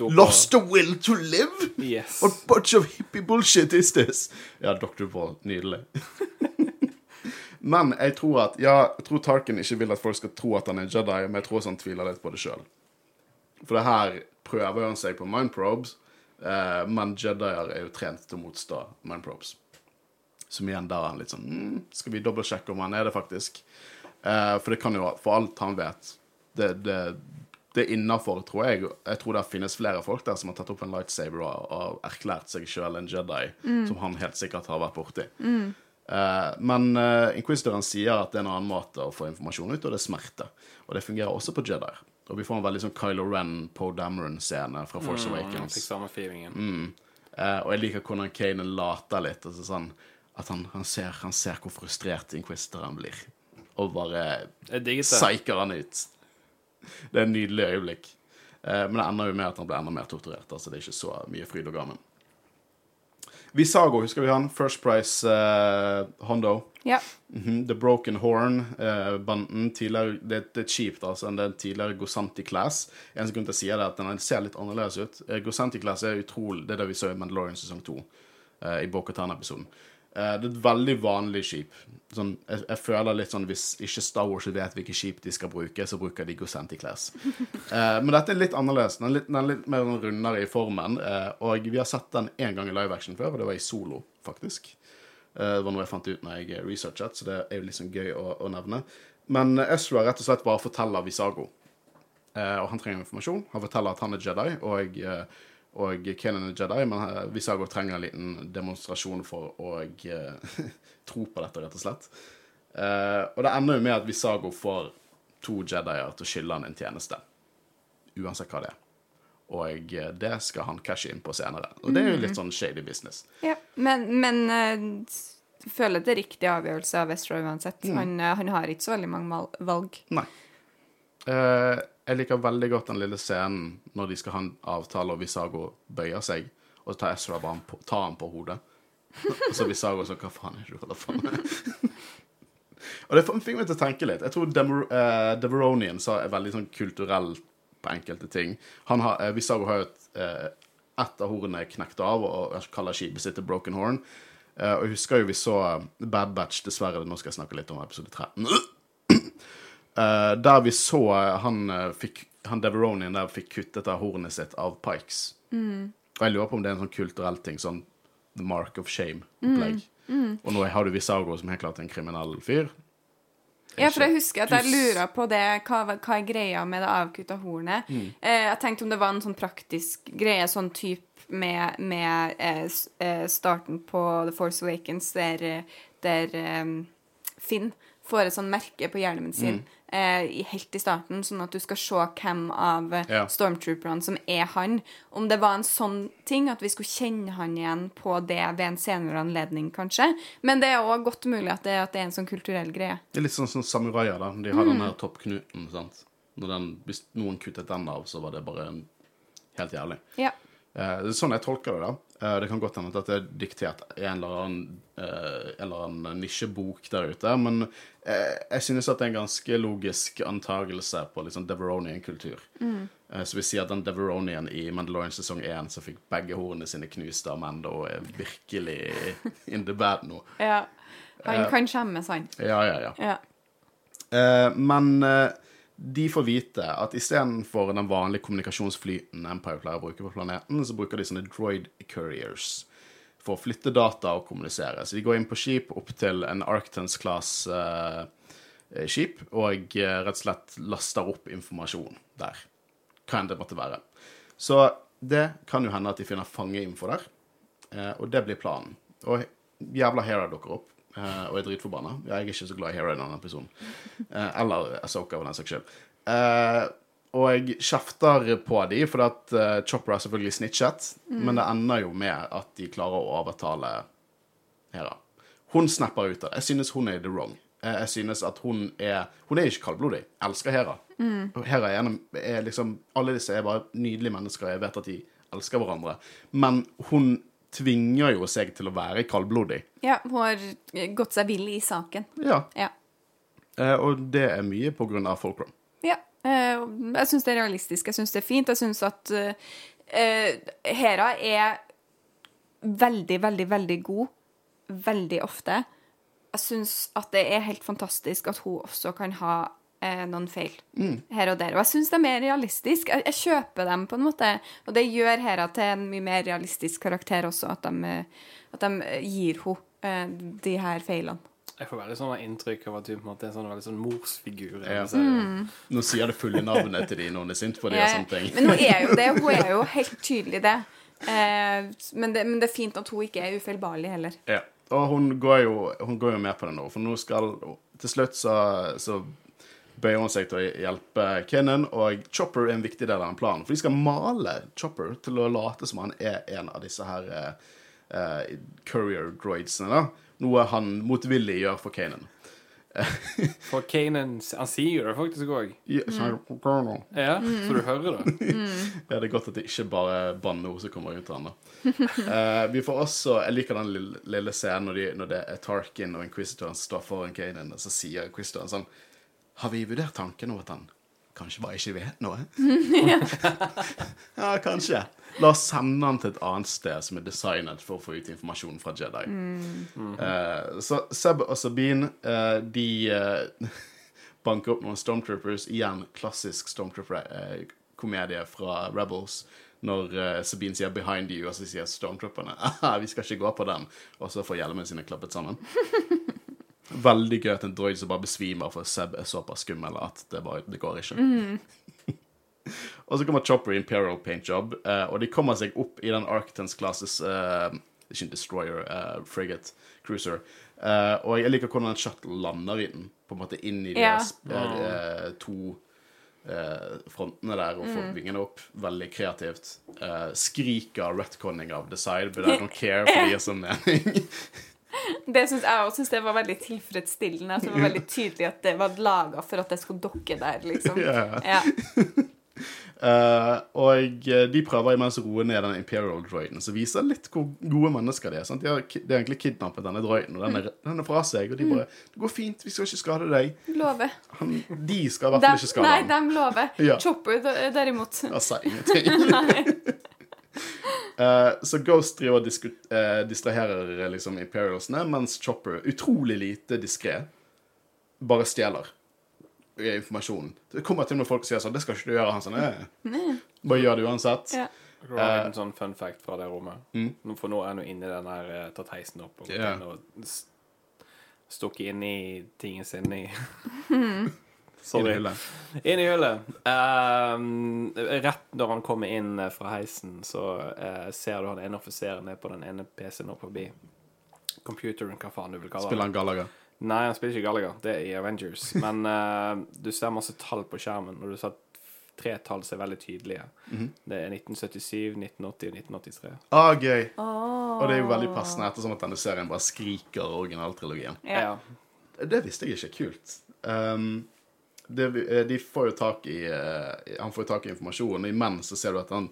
Lost the will to live? Yes. What bunch of hippie bullshit is this? Ja, Dr. Ball. Nydelig. *laughs* men jeg tror at Ja, jeg tror Tarkin ikke vil at folk skal tro at han er Jedi, men jeg tror han tviler litt på det sjøl. For det her prøver han seg på mindprobes, eh, men Jedier er jo trent til å motstå mindprobes. Som igjen der er han litt sånn mm, Skal vi dobbeltsjekke om han er det, faktisk? Eh, for det kan jo, for alt han vet Det, det, det er innafor, tror jeg. Jeg tror det finnes flere folk der som har tatt opp en lightsaber og, og erklært seg sjøl en Jedi, som han helt sikkert har vært borti. Eh, men uh, Inquisitoren sier at det er en annen måte å få informasjon ut, og det er smerte. Og det fungerer også på Jedier. Og vi får en veldig sånn Kylo Ren, Po Dameron-scene fra Force Mm, Awakens. Fikk samme feelingen. Eh, og jeg liker hvordan Kanan later litt. Altså sånn, at han, han, ser, han ser hvor frustrert Inquisitoren blir. Og bare Jeg psyker han ut. Det er en nydelig øyeblikk. Eh, men det ender jo med at han blir enda mer torturert. Altså det er ikke så mye fryd og gammen. Visago, husker vi han? First Price eh, Hondo. Ja. Mhm, The Broken Horn-banden. Eh, det, det er kjipt, altså. Det er en tidligere Gosanti Class. En grunn til å si det, er at den ser litt annerledes ut. Eh, Gosanti Class er utrolig Det er det vi så i Mandalorian sesong to, eh, i Bokhatan-episoden. Eh, det er et veldig vanlig skip. Sånn, jeg, jeg føler litt sånn Hvis ikke Star Wars vet hvilke skip de skal bruke, så bruker de Gosanti Class. *laughs* Eh, men dette er litt annerledes. Den er litt, den er litt mer sånn rundere i formen. Eh, og vi har sett den én gang i live action før, og det var i Solo, faktisk. Eh, Det var noe jeg fant ut når jeg researchet, så det er jo sånn gøy å, å nevne. Men Ezra rett og slett bare forteller Visago. Eh, og han trenger informasjon. Han forteller at han er Jedi, og, eh, og Kanan er Jedi, men eh, Visago trenger en liten demonstrasjon for å eh, *laughs* tro på dette, rett og slett. Eh, og det ender jo med at Visago får to Jedier til å skylde han en tjeneste. Uansett hva det er. Og eh, det skal han cashe inn på senere. Og det er jo litt sånn shady business. ja. Men, men uh, føler det er riktig avgjørelse av Westrow uansett. Han, eh, han har ikke så veldig mange valg. Nei. Uh, jeg liker veldig godt den lille scenen når de skal ha en avtale, og Visago bøyer seg, og så tar Ezra bare han på, tar han på hodet. *laughs* Og så Visago sånn Hva faen er det du holder på med? *laughs* og det fikk meg til å tenke litt. Jeg tror Demer, uh, Deveronian sa er veldig sånn kulturell på enkelte ting. Han har, eh, Visago har jo et eh, ett av hornene knekt av, og kaller skipet sitt Broken Horn. Eh, og jeg husker jo vi så Bad Batch, dessverre. Nå skal jeg snakke litt om episode 13. *clears throat* Eh, der vi så han fikk Han Deveronian der fikk kuttet av hornet sitt av Pikes. Og jeg lurer på om det er en sånn kulturell ting, sånn The Mark of Shame-opplegg. Og nå har du Visago, som helt klart er en kriminell fyr. Ja, for jeg husker at jeg lura på det, hva, hva er greia med det avkutta hornet. Eh, jeg tenkte om det var en sånn praktisk greie, sånn type med, med eh, eh, starten på The Force Awakens, der, eh, der eh, Finn får et sånn merke på hjelmen sin eh, helt i starten, sånn at du skal se hvem av Ja. stormtrooperne som er han. Om det var en sånn ting, at vi skulle kjenne han igjen på det ved en senere anledning, kanskje. Men det er òg godt mulig at det, at det er en sånn kulturell greie. Det er litt sånn som samuraier, da. De har den her toppknuten, sant. Når den, hvis noen kuttet den av, så var det bare en, helt jævlig. Ja. Eh, det er sånn jeg tolker det, da. Eh, det kan godt hende at det er diktert i en eller annen, eh, en eller annen nisjebok der ute, men eh, jeg synes at det er en ganske logisk antagelse på litt sånn Deveronian-kultur. Eh, så vi sier at den Deveronian i Mandalorian sesong 1 som fikk begge hornene sine knust av Mando, er virkelig in the bad nå. Ja. Han kan skjemmes, han. Ja, ja, ja. Ja. Men de får vite at istedenfor den vanlige kommunikasjonsflyten Empire pleier å bruke på planeten, så bruker de sånne droid couriers for å flytte data og kommunisere. Så de går inn på skip opp til en Arctons-class eh, og eh, rett og slett laster opp informasjon der. Hva enn det måtte være. Så det kan jo hende at de finner fangeinfo der, eh, og det blir planen. Og jævla Hera dukker opp. Eh, og er dritforbanna. Ja, jeg er ikke så glad i Hera i denne episoden. Uh, eller Asoka, for den saks skyld. Uh, og jeg kjefter på dem, for at uh, Chopper er selvfølgelig snitchet. Men det ender jo med at de klarer å overtale Hera. Hun snapper ut av det. Jeg synes hun er the wrong. Jeg synes at hun er Hun er ikke kaldblodig. Jeg elsker Hera. Mm. Hera er, en, er liksom Alle disse er bare nydelige mennesker. Jeg vet at de elsker hverandre. Men hun tvinger jo seg til å være kaldblodig. ja, hun har gått seg vill i saken. Ja. Ja. Eh, Og det er mye på grunn av Fulcrum. ja. eh, Jeg syns det er realistisk. Jeg syns det er fint. Jeg syns at eh, eh, Hera er veldig, veldig, veldig god. Veldig ofte. Jeg syns at det er helt fantastisk at hun også kan ha eh, noen feil her og der. Og jeg syns de er realistiske. Jeg, jeg kjøper dem på en måte. Og det gjør Hera til en mye mer realistisk karakter også, at de, at de gir henne eh, de her feilene. Jeg får veldig sånn inntrykk av at du på en måte er en sånn veldig sånn morsfigur. Ja. Mm. Nå sier det fulle navnet til de når hun er sint på de og sånne ting. Men hun er jo det. Hun er jo *laughs* helt tydelig det. Eh, men det. Men det er fint at hun ikke er ufeilbarlig heller. Ja. Og hun går, jo, hun går jo med på det nå, for nå skal Til slutt så, så bøyer hun seg til å hjelpe Kennan, og Chopper er en viktig del av den planen. For de skal male Chopper til å late som han er en av disse her eh, courier droidsene, da. Noe han motvillig gjør for Kanan. *laughs* For Kanan Han sier det faktisk òg. Ja, mm. Ja, så du hører det. *laughs* Ja, det er godt at det ikke bare er banneord som kommer ut av han da. *laughs* Eh, vi får også, Jeg liker den lille, lille scenen når, de, når det er Tarkin og Inquisitoren står foran Kanan, og så sier Inquisitoren sånn Har vi vurdert tanken om at han kanskje bare ikke vet noe? *laughs* ja, kanskje. La oss sende han til et annet sted som er designet for å få ut informasjon fra Jedi. Eh, så Seb og Sabine, uh, de uh, *laughs* banker opp noen Stormtroopers. Igjen klassisk Stormtrooper-komedie fra Rebels. Når Sabine sier 'behind you', og så sier Stormtrooperne *laughs* 'vi skal ikke gå på den', og så får hjelmene sine klappet sammen. Veldig gøy at en droid som bare besvimer for Seb er såpass skummel at det bare det går ikke. *laughs* og så kommer Chopper i Imperial paint job, uh, og de kommer seg opp i den Arctons classes uh, Ikke en destroyer, uh, frigate, cruiser. Eh, og jeg liker hvordan en shuttle lander i den, på en måte inn i de yeah. der, eh, to frontene der og får vingene opp. Veldig kreativt. Eh, skriker retconning av the side, but I don't care, for det gir sånn mening. Det synes Jeg synes det var veldig tilfredsstillende. Altså, det var veldig tydelig at det var laga for at det skulle dokke der, liksom. *laughs* Ja. *laughs* Eh, og eh, de prøver imens å roe ned den Imperial droiden, som viser litt hvor gode mennesker de er. Sant? De har de har egentlig kidnappet denne droiden, og den er, den er fra seg. Og de bare 'Det går fint, vi skal ikke skade deg'. Lover. Han, de skal i hvert fall ikke skade nei, ham. de lover. Ja. Chopper derimot. Jeg sier ingenting. *laughs* Eh, så Ghost driver og disku, eh, distraherer liksom Imperialsene, mens Chopper, utrolig lite diskré, bare stjeler informasjonen. Det kommer til og med folk sier sånn 'Det skal ikke du gjøre.' Han sånn eh. Bare gjør det uansett. Ja. Det var en sånn fun fact fra det rommet. Mm. For nå er han jo inni den der eh, tatt heisen opp og, yeah. og stukket inn i tingen sin i *laughs* *laughs* Sorry. hullet. Inn i hullet. Um, rett når han kommer inn eh, fra heisen, så uh, ser du han ene offiseren er på den ene PC-en oppe forbi. Computeren, hva faen du vil kalle det. Spiller han Gallagher. Nei, han spiller ikke Gallagher. Det er i Avengers. *laughs* Men uh, du ser masse tall på skjermen, og du ser tre tall som er veldig tydelige. Mhm. Det er 1977, 1980 og 1983. Ah, gøy. Og det er jo veldig passende ettersom at denne serien bare skriker originaltrilogien. Ja. Det visste jeg ikke. Kult. Um, det, eh, de får jo tak i eh, Han får jo tak i informasjon, og imens så ser du at han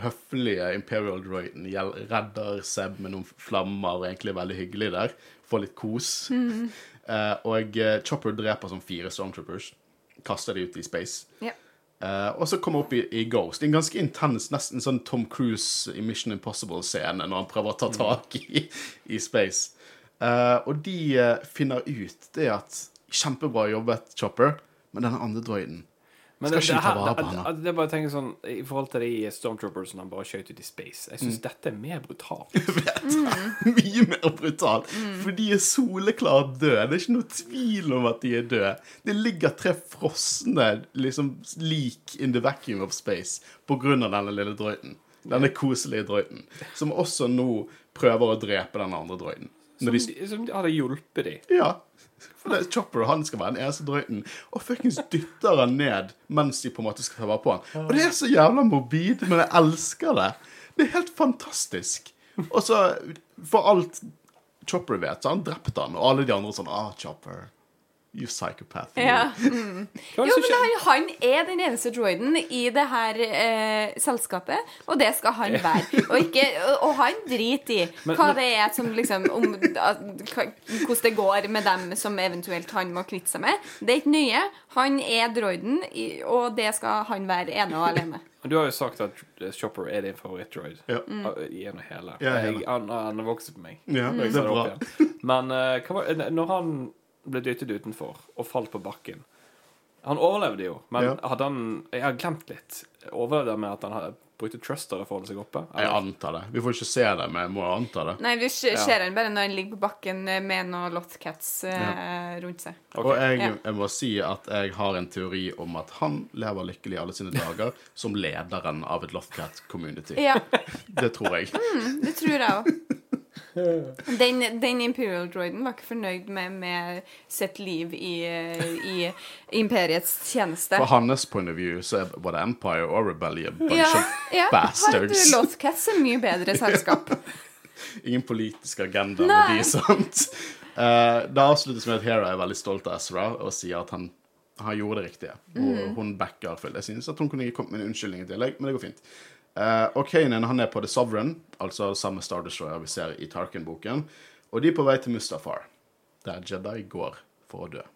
høflige Imperial Droiden redder Seb med noen flammer og egentlig veldig hyggelig der. Får litt kos. Eh, og eh, Chopper dreper som fire Stormtroopers. Kaster de ut i space. Yeah. Uh, og så kommer opp i, i Ghost. En ganske intens, nesten sånn Tom Cruise i Mission Impossible-scene når han prøver å ta tak i, i space. Uh, og de finner ut det at Kjempebra jobbet, Chopper, men denne andre droiden Men Skal det, ikke det, ta vare på det, det, det er bare å tenke sånn I forhold til de Stormtroopers som han bare skjøt ut i space, jeg Mm. dette er mer brutalt. *laughs* *laughs* mye mer brutal. For de er soleklart døde. Det er ikke noe tvil om at de er døde. Det ligger tre frosne liksom, lik in the vacuum of space på grunn av denne lille drøyten. Denne koselige drøyten. Som også nå prøver å drepe den andre drøyten. Som, de, som hadde hjulpet dem. Ja. For det er Chopper han skal være den eneste drøyten, og fuckings dytter han ned mens de på en måte skal ta vare på han. Og det er så jævla morbid, men jeg elsker det. Det er helt fantastisk. Og så, for alt Chopper vet, så han drept han, og alle de andre sånn Ah, Chopper. You psychopath. Ja. Mm. Jo, men han, han er den eneste droiden i det her eh, selskapet, og det skal han være. Og, ikke, og, og han driter i hva men- det er som liksom om, at, hva, Hvordan det går med dem som eventuelt han må kvitte seg med. Det er ikke nøye. Han er droiden, og det skal han være ene og alene. Du har jo sagt at Chopper er din favoritt-droid. Ja. Mm. Gjennom hele. Ja, hele. Jeg, han, han har vokst på meg. Ja, når det er bra. Men uh, hva var, når han ble dyttet utenfor og falt på bakken Han overlevde jo, men Ja. hadde han Jeg har glemt litt. Overlevde han med at han hadde brukte thruster for å holde seg oppe? Jeg antar det. Vi får ikke se det, men jeg må anta det. Nei, du ser Ja. den bare når han ligger på bakken eh, med noen Lothcats eh, rundt seg. Okay. Og jeg, Ja. jeg må si at jeg har en teori om at han lever lykkelig alle sine dager som lederen av et Lotcat community. Ja, Det tror jeg. det tror jeg òg. *laughs* *laughs* Den, den Imperial Droiden var ikke fornøyd med, med sitt liv i, i imperiets tjeneste. Fra hans point of view så er både Empire og Rebellion bunch Ja, of ja. bastards. Har Lothcats er mye bedre selskap. *laughs* Ingen politisk agenda Nei. med de, sant? Uh, det avsluttes med at Hera er veldig stolt av Ezra og sier at han, han gjorde det riktige. Og mm. hun backer fullt. Jeg synes at hun kunne kommet med en unnskyldning i tillegg, men det går fint. Eh, og Kanan han er på The Sovereign, altså samme Star Destroyer vi ser i Tarkin-boken. Og de er på vei til Mustafar, der Jedi går for å dø.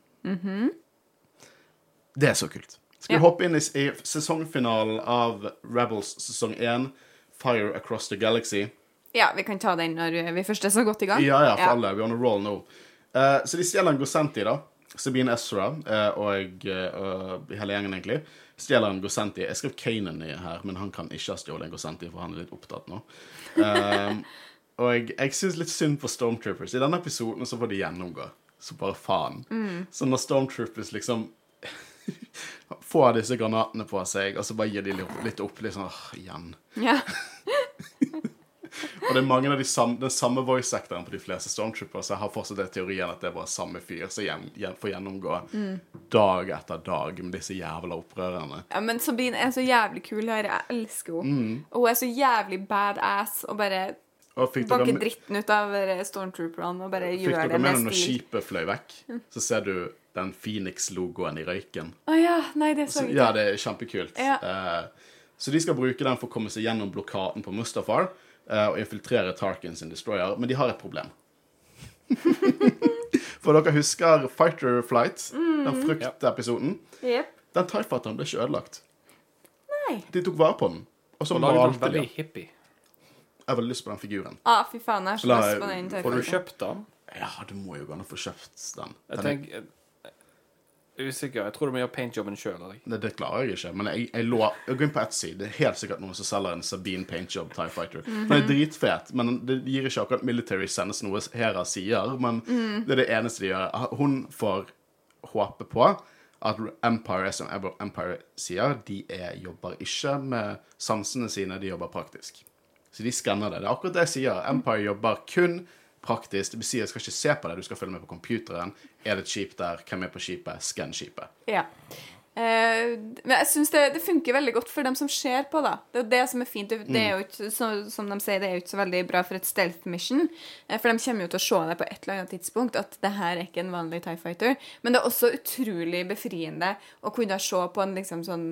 Det er så kult. Skal vi. Ja. hoppe inn i, i sesongfinalen av Rebels sesong 1, Fire Across the Galaxy? Ja, vi kan ta den når vi først er så godt i gang. Ja, ja, for alle. We're on a roll nå. Uh, så de stjeler en Gosenti, da. Sabine Ezra uh, og uh, hele gjengen, egentlig. Stjeler en Gosenti. Jeg skrev Kanan i her, men han kan ikke ha stjålet en Gosenti, for han er litt opptatt nå. Um, og jeg, jeg syns litt synd på Stormtroopers. I denne episoden så får de gjennomgå. Så bare faen. Så når Stormtroopers liksom *laughs* får disse granatene på seg, og så bare gir de litt, opp, litt sånn igjen. Ja. *laughs* Og det er mange av de samme, den samme voice-actoren på de fleste Stormtroopers. Jeg har fortsatt den teorien at det er bare samme fyr som gjen, gjen, får gjennomgå dag etter dag med disse jævla opprørerne. ja, men Sabine er så jævlig kul her. Jeg elsker henne. Mm. Og hun er så jævlig badass og bare Og fikk banker med- dritten ut av eh, stormtrooperne og bare gjør dere det med med deg når stil. skipet fløy vekk? Så ser du den Phoenix-logoen i røyken. Å ja. Nei, det så jeg ikke. ja, det er kjempekult. Ja. Uh, så de skal bruke den for å komme seg gjennom blokaden på Mustafar og infiltrere Tarkin sin destroyer, men de har et problem. *laughs* for dere husker Fighter Flight, Mm. den fruktepisoden? Yep. Den TIE Fighteren ble ikke ødelagt. Nei. De tok vare på den. Og så malte de veldig hippie. Jeg har veldig lyst på den figuren. Ah, fy faen, jeg har så lyst på den. Får du kjøpt den? Ja, du må jo gå an å få kjøpt den. Jeg den tenker Jeg er usikker. Jeg tror du må gjøre paintjobben sjøl. det, det klarer jeg ikke, men jeg, jeg, lå, jeg går inn på Etsy. Det er helt sikkert noen som selger en Sabine Paintjob TIE Fighter. Den er dritfet, men det gir ikke akkurat Military Sense noe Hera sier. Men det er det eneste de gjør. Hun får håpe på at Empire, som Empire sier, de er, jobber ikke med sansene sine, de jobber praktisk. Så de skanner det. Det er akkurat det jeg sier. Empire jobber kun praktisk. Det vil si, jeg skal ikke se på det, du skal følge med på computeren. Er det et skip der? Hvem er på skipet? Skann skipet. Ja. Eh, men jeg syns det, det funker veldig godt for dem som ser på, da. Det er det som er fint. Det, er jo ikke, så, som de sier, det er jo ikke så veldig bra for et stealth mission. eh, For de kommer jo til å se det på et eller annet tidspunkt, at det her er ikke en vanlig Tie Fighter. Men det er også utrolig befriende å kunne se på en liksom sånn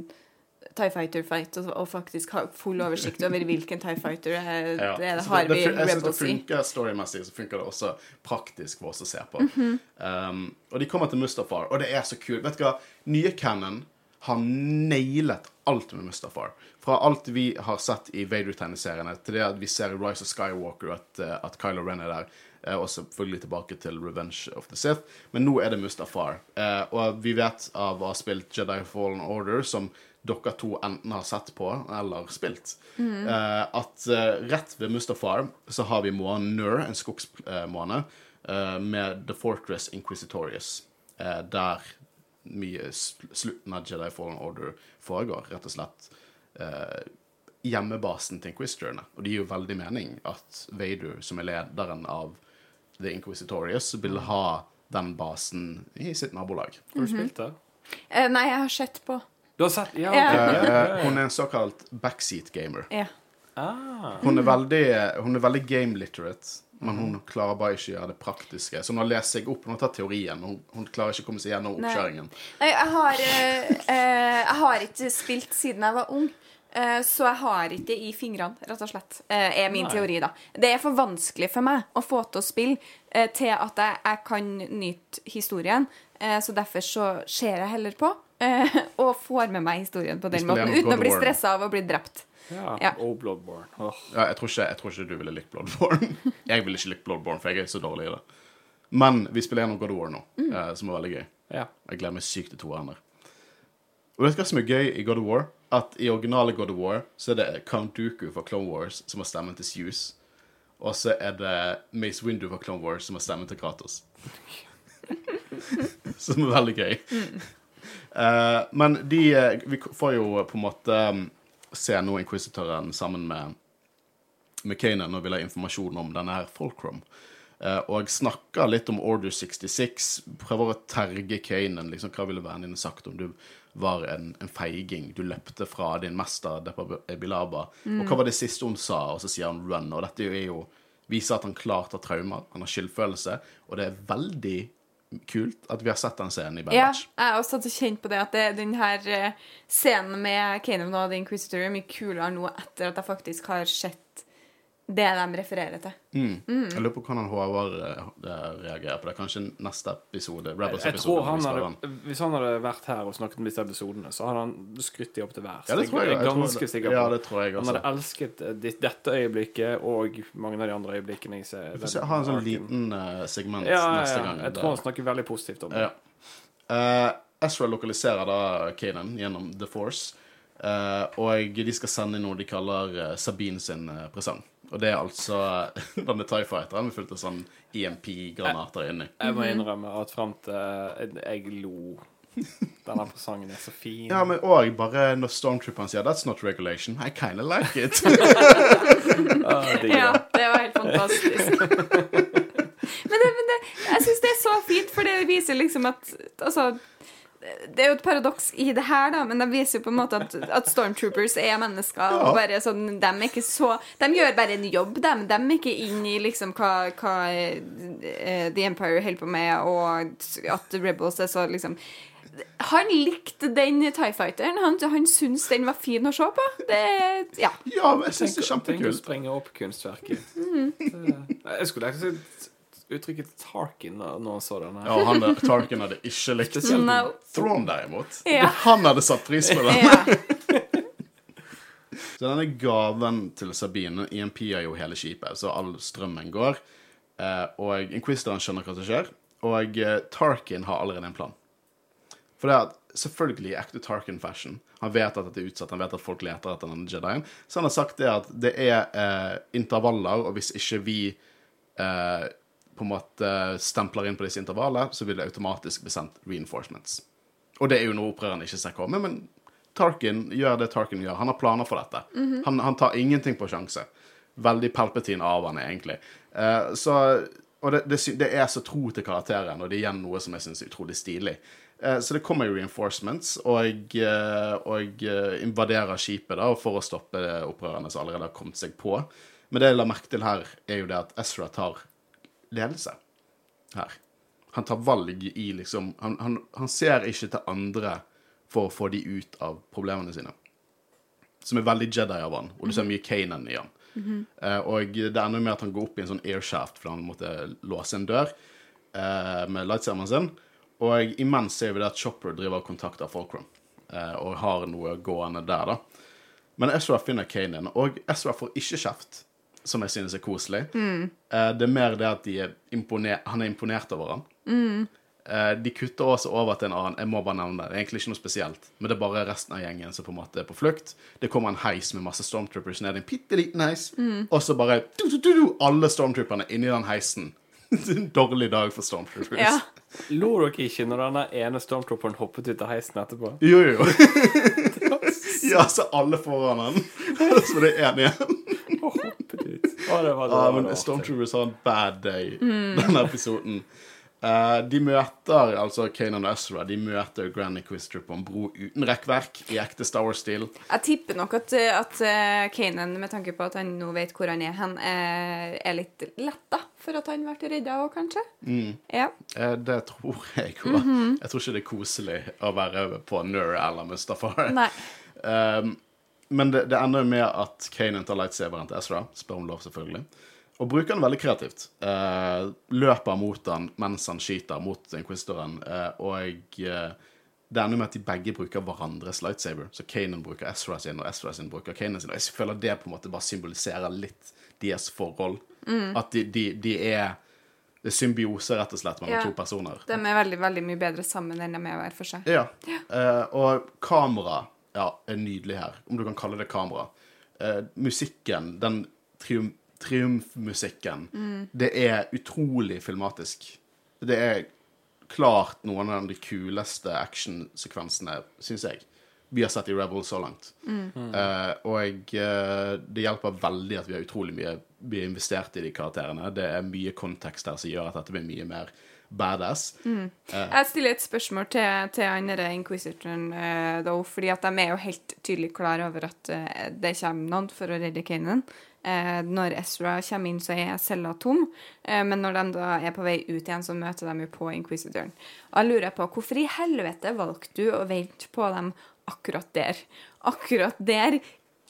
Tie Fighter-fight og, og faktisk ha full oversikt over hvilken Tie Fighter er, *laughs* Ja, det, det har vi fun- Jeg synes det Rebels i. funker storymessig, så funker det også praktisk for oss å se på. Mhm. um, og de kommer til Mustafar, og det er så kult. Vet du hva? Nye Cannon har nailet alt med Mustafar. Fra alt vi har sett i Vader-tegneseriene, til det at vi ser i Rise of Skywalker at, eh, at Kylo Ren er der. eh, Og selvfølgelig tilbake til Revenge of the Sith. Men nå er det Mustafar. Eh, og vi vet av å ha spilt Jedi Fallen Order, som dere to enten har sett på eller spilt, eh, at eh, rett ved Mustafar så har vi månen Nur, en skogsmåne, eh, med The Fortress Inquisitorius, eh, der mye slutten av Jedi Fallen Order foregår, rett og slett. Eh, hjemmebasen til Inquisitorene. Og det gir jo veldig mening at Vader, som er lederen av The Inquisitorius, vil ha den basen i sitt nabolag. Har du spilt det? Eh, nei, jeg har sett på. Du har sett Ja, okay. ja, Eh, hun er en såkalt backseat gamer. Ja. Ah. Hun er veldig, hun er veldig game literate, men hun klarer bare ikke å gjøre det praktiske. Så hun har lest seg opp, hun har tatt teorien, men hun, hun klarer ikke å komme seg gjennom oppkjøringen. Nei, jeg har, eh, eh, jeg har ikke spilt siden jeg var ung. eh, så jeg har ikke i fingrene, rett og slett. eh, er min Nei. teori, da. Det er for vanskelig for meg å få til å spille eh, til at jeg, jeg kan nyte historien. Eh, så derfor så ser jeg heller på eh, og får med meg historien på den måten. uten Uten å bli stressa av å bli drept. Ja. Ja. Og Bloodborne. Oh. Ja, jeg, tror ikke, jeg tror ikke du ville likt Bloodborne. *laughs* Jeg ville ikke likt Bloodborne, for jeg er så dårlig i det. Men vi spiller gjennom God of War nå, eh, som er veldig gøy. Ja. Jeg gleder meg sykt til toeren der. Og vet du hva som er gøy i God of War? At i originale God of War så er det Count Dooku fra Clone Wars som har stemmen til Zeus. Og så er det Mace Windu fra Clone Wars som har stemmen til Kratos. *laughs* *laughs* som er veldig gøy. Eh, men de eh, Vi får jo på en måte um, se nå Inquisitoren sammen med Kanan og vil ha informasjon om denne her Folkrom. Uh, og jeg snakker litt om Order 66. Prøver å terge Kanan. Liksom, hva ville vennene sagt om du var en, en feiging? Du løpte fra din mester, Depabilaba. Og hva var det siste hun sa? Og så sier han 'run'. Og dette er jo viser at han klart har traumer. Han har skyldfølelse. Og det er veldig kult at vi har sett den scenen i Bad Ja, Batch. jeg har også kjent på det at det, den her eh, scenen med Kanan og The Inquisitor er mye kulere nå etter at jeg faktisk har sett det de refererer til. Jeg lurer på hvordan Håvard eh, reagerer på det. Kanskje neste episode. Jeg, Rebels jeg episode. tror han hadde, han. Hvis han hadde vært her og snakket om disse episodene, så hadde han skrytt de opp til værs. Ja, det tror jeg. jeg jeg ganske sikker på. Ja, det tror jeg Han hadde elsket eh, dette øyeblikket og mange av de andre øyeblikkene jeg ser. Vi får se, ha en sånn liten eh, segment ja, neste gang. Jeg tror han snakker veldig positivt om det. Ja. Eh, Ezra lokaliserer da Kanan gjennom The Force, uh, og de skal sende inn noe de kaller Sabine sin presang. Og det er altså *laughs* denne TIE Fighteren med fullt av sånn EMP-granater inni. Jeg må innrømme at fram til jeg, jeg lo Denne presangen er så fin. Ja, men òg bare når Stormtrooperen sier 'That's not regulation', I kinda like it. *laughs* *laughs* Ah, Ja, det. det var helt fantastisk. men det, men det, jeg syns det er så fint, for det viser liksom at Altså det er jo et paradoks i det her, da, men det viser jo på en måte at, at stormtroopers er mennesker. Og bare sånn, de er ikke så De gjør bare en jobb, de. De er ikke inn i liksom hva, hva eh, The Empire holder på med, og at Rebels er så liksom Han likte den TIE Fighteren. Han, han syntes den var fin å se på. Det, ja. ja, men jeg syns det er kjempekult. tenk å sprenge opp kunstverket. Mm. Jeg skulle ikke uttrykket Tarkin da når han så den her. Ja, han Tarkin hadde ikke likt Spesielt No. Thrawn, derimot. Ja. Han hadde satt pris på det. ja. *laughs* Så denne gaven til Sabine EMP-er jo hele skipet, så all strømmen går. Eh, og Inquisitoren skjønner hva som skjer, og eh, Tarkin har allerede en plan. For det er at selvfølgelig ekte Tarkin-fashion Han vet at dette er utsatt, han vet at folk leter etter denne Jedien. Så han har sagt det at det er eh, intervaller, og hvis ikke vi eh, på en måte stempler inn på disse intervallene, så vil det automatisk bli sendt reinforcements. Og det er jo noe opprørerne ikke ser komme, men Tarkin gjør det Tarkin gjør. Han har planer for dette. han, han tar ingenting på sjanse. Veldig Palpatine av han, egentlig. Uh, så, og det, det, det er så tro til karakteren, og det er igjen noe som jeg syns er utrolig stilig. Eh, så det kommer jo reinforcements, og, eh, og invaderer skipet da, for å stoppe opprørerne som allerede har kommet seg på. Men det jeg la merke til her, er jo det at Ezra tar ledelse her. Han tar valg i liksom Han, han, han ser ikke til andre for å få de ut av problemene sine. Som er veldig Jedi av han, og du ser mye Kanan i han. Eh, og det ender med at han går opp i en sånn airshaft fordi han måtte låse en dør uh, med lightsameren sin. Og imens ser vi det at Chopper driver og kontakter Folkrom uh, og har noe gående der, da. Men Ezra finner Kanan, og Ezra får ikke kjeft, som jeg synes er koselig. Eh, det er mer det at de er imponer han er imponert over han. Eh, de kutter også over til en annen. Jeg må bare nevne det. Det er egentlig ikke noe spesielt. Men det er bare resten av gjengen som på en måte er på flukt. Det kommer en heis med masse stormtroopers ned en bitte liten heis. Og så bare du, du, du, du, alle stormtrooperne inni den heisen. *laughs* en dårlig dag for stormtroopers. ja. Lo dere ikke når den ene stormtrooperen hoppet ut av heisen etterpå? Jo, jo, jo. *laughs* *laughs* ja, så alle foran han. så var det én igjen. Å, det var, det Ja, var, men Stormtroopers har en bad day denne episoden. Uh, de møter altså Kanan og Ezra De møter Granny Inquisitor på en bro uten rekkverk i ekte Star Wars-stil. Jeg tipper nok at, at eh, Kanan, med tanke på at han nå vet hvor han er hen, eh, er litt letta. for at han ble redda òg, kanskje. Ja. Uh, Det tror jeg òg. Jeg tror ikke det er koselig å være på Nur eller Mustafar. Nei. *laughs* Um, men det, det ender jo med at Kanan tar lightsaberen til Ezra, spør om lov, selvfølgelig. Og bruker den veldig kreativt. Eh, løper mot han mens han skyter mot inquisitoren. Eh, og eh, det ender med at de begge bruker hverandres lightsaber. Så Kanan bruker Ezra sin, og Ezra sin bruker Kanan sin. Og jeg føler det på en måte bare symboliserer litt deres forhold. At de, de, de er Det er symbiose, rett og slett, mellom Ja. to personer. De er veldig veldig mye bedre sammen enn de er hver for seg. Ja. Eh, og kamera ja, er nydelig her, om du kan kalle det kamera. Eh, musikken, den trium triumfmusikken, det er utrolig filmatisk. Det er klart noen av de kuleste actionsekvensene, syns jeg, vi har sett i Rebel så langt. Eh, og eh, det hjelper veldig at vi har utrolig mye vi har investert i de karakterene. Det er mye kontekst her som gjør at dette blir mye mer badass. Jeg stiller et spørsmål til, til andre inquisitoren, uh, though, fordi at de er jo helt tydelig klar over at uh, det kommer noen for å redde Kanan. Uh, når Ezra kommer inn, så er cella tom, uh, men når de da er på vei ut igjen, så møter de jo på inquisitoren. Og jeg lurer på, hvorfor i helvete valgte du å vente på dem akkurat der? Akkurat der,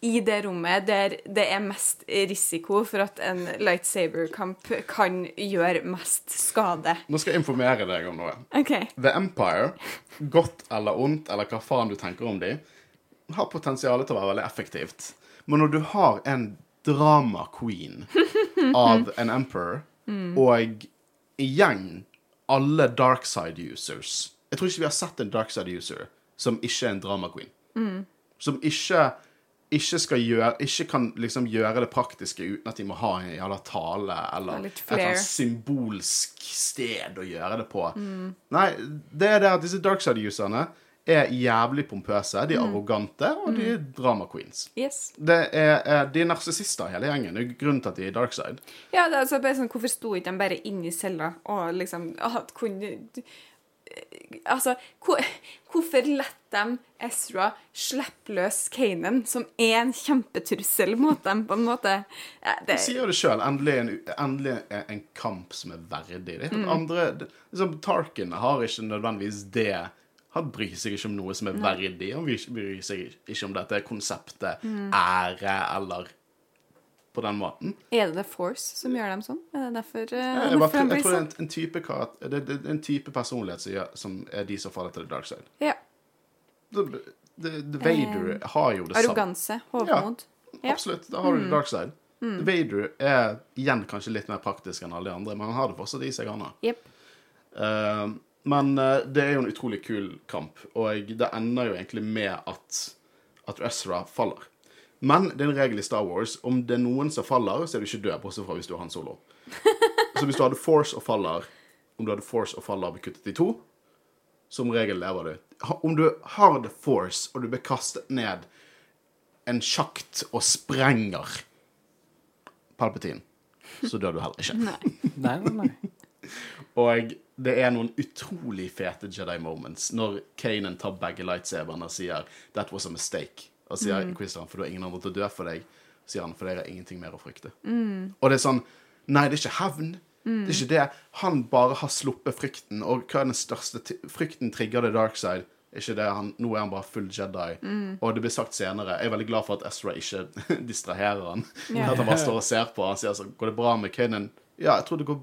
i det rommet der det er mest risiko for at en lightsaber-kamp kan gjøre mest skade. Nå skal jeg informere deg om noe. OK. The Empire, godt eller ondt, eller hva faen du tenker om de, har potensial til å være veldig effektivt. Men når du har en drama queen *laughs* av en emperor, og igjen alle dark side users Jeg tror ikke vi har sett en dark side user som ikke er en drama queen. Som ikke ikke gjøre Ikke kan liksom gjøre det praktiske uten at de må ha en jævla tale eller et eller annet symbolsk sted å gjøre det på. Nei, det er det at disse darkside-userne er jævlig pompøse, de er arrogante, og de er drama queens. Yes. Det er, er, de er narsissister, hele gjengen. Det er grunnen til at de er darkside. Ja, det er altså bare sånn, Hvorfor sto ikke de bare inni i cella og liksom at kunne Altså, hvor, hvorfor lett de Ezra slippe løs Kanan, som er en kjempetrussel mot dem, på en måte? Ja, det, De sier det sjøl. Endelig, en, endelig en, kamp som er verdig. Det helt andre liksom, Tarkin har ikke nødvendigvis det. Han bryr seg ikke om noe som er verdig. Han bryr, seg ikke om dette konseptet ære eller på den måten. er det The Force som gjør dem sånn? Er det derfor, eh, Jeg, derfor bare, jeg tror det er sånn? en, en, type karat, det, det, det er en type personlighet som, gjør, som er de som faller til the dark side. Ja. The, the, the Vader har jo det samme. Arroganse, hovmod. Ja. Absolutt. Da har du the dark side. Vader er igjen kanskje litt mer praktisk enn alle de andre, men han har det fortsatt i seg, han òg. Jepp. Eh, men uh, det er jo en utrolig kul kamp, og det ender jo egentlig med at, at Ezra faller. Men det er en regel i Star Wars om det er noen som faller, så er du ikke død, bortsett fra hvis du har Han Solo. *laughs* så hvis du hadde Force og faller, om du hadde Force og faller blir kuttet i to, som regel lever du. Om du har The Force, og du blir kastet ned en sjakt og sprenger Palpatine, så dør du heller ikke. Nei, nei, nei. *laughs* Og det er noen utrolig fete Jedi moments når Kanan tar begge lightsaberne og sier 'That was a mistake'. Og sier Christian, for du har ingen andre til å dø for deg. Sier han, for dere har ingenting mer å frykte. Og det er sånn Nei, det er ikke hevn. Det er ikke det. Han bare har sluppet frykten, og hva er den største Frykten trigger the dark side. Ikke det, han, nå er han bare full Jedi. Og det blir sagt senere Jeg er veldig glad for at Ezra ikke *laughs* distraherer han. Yeah. At han bare står og ser på. Han sier sånn Går det bra med Kanan? Ja, jeg tror det går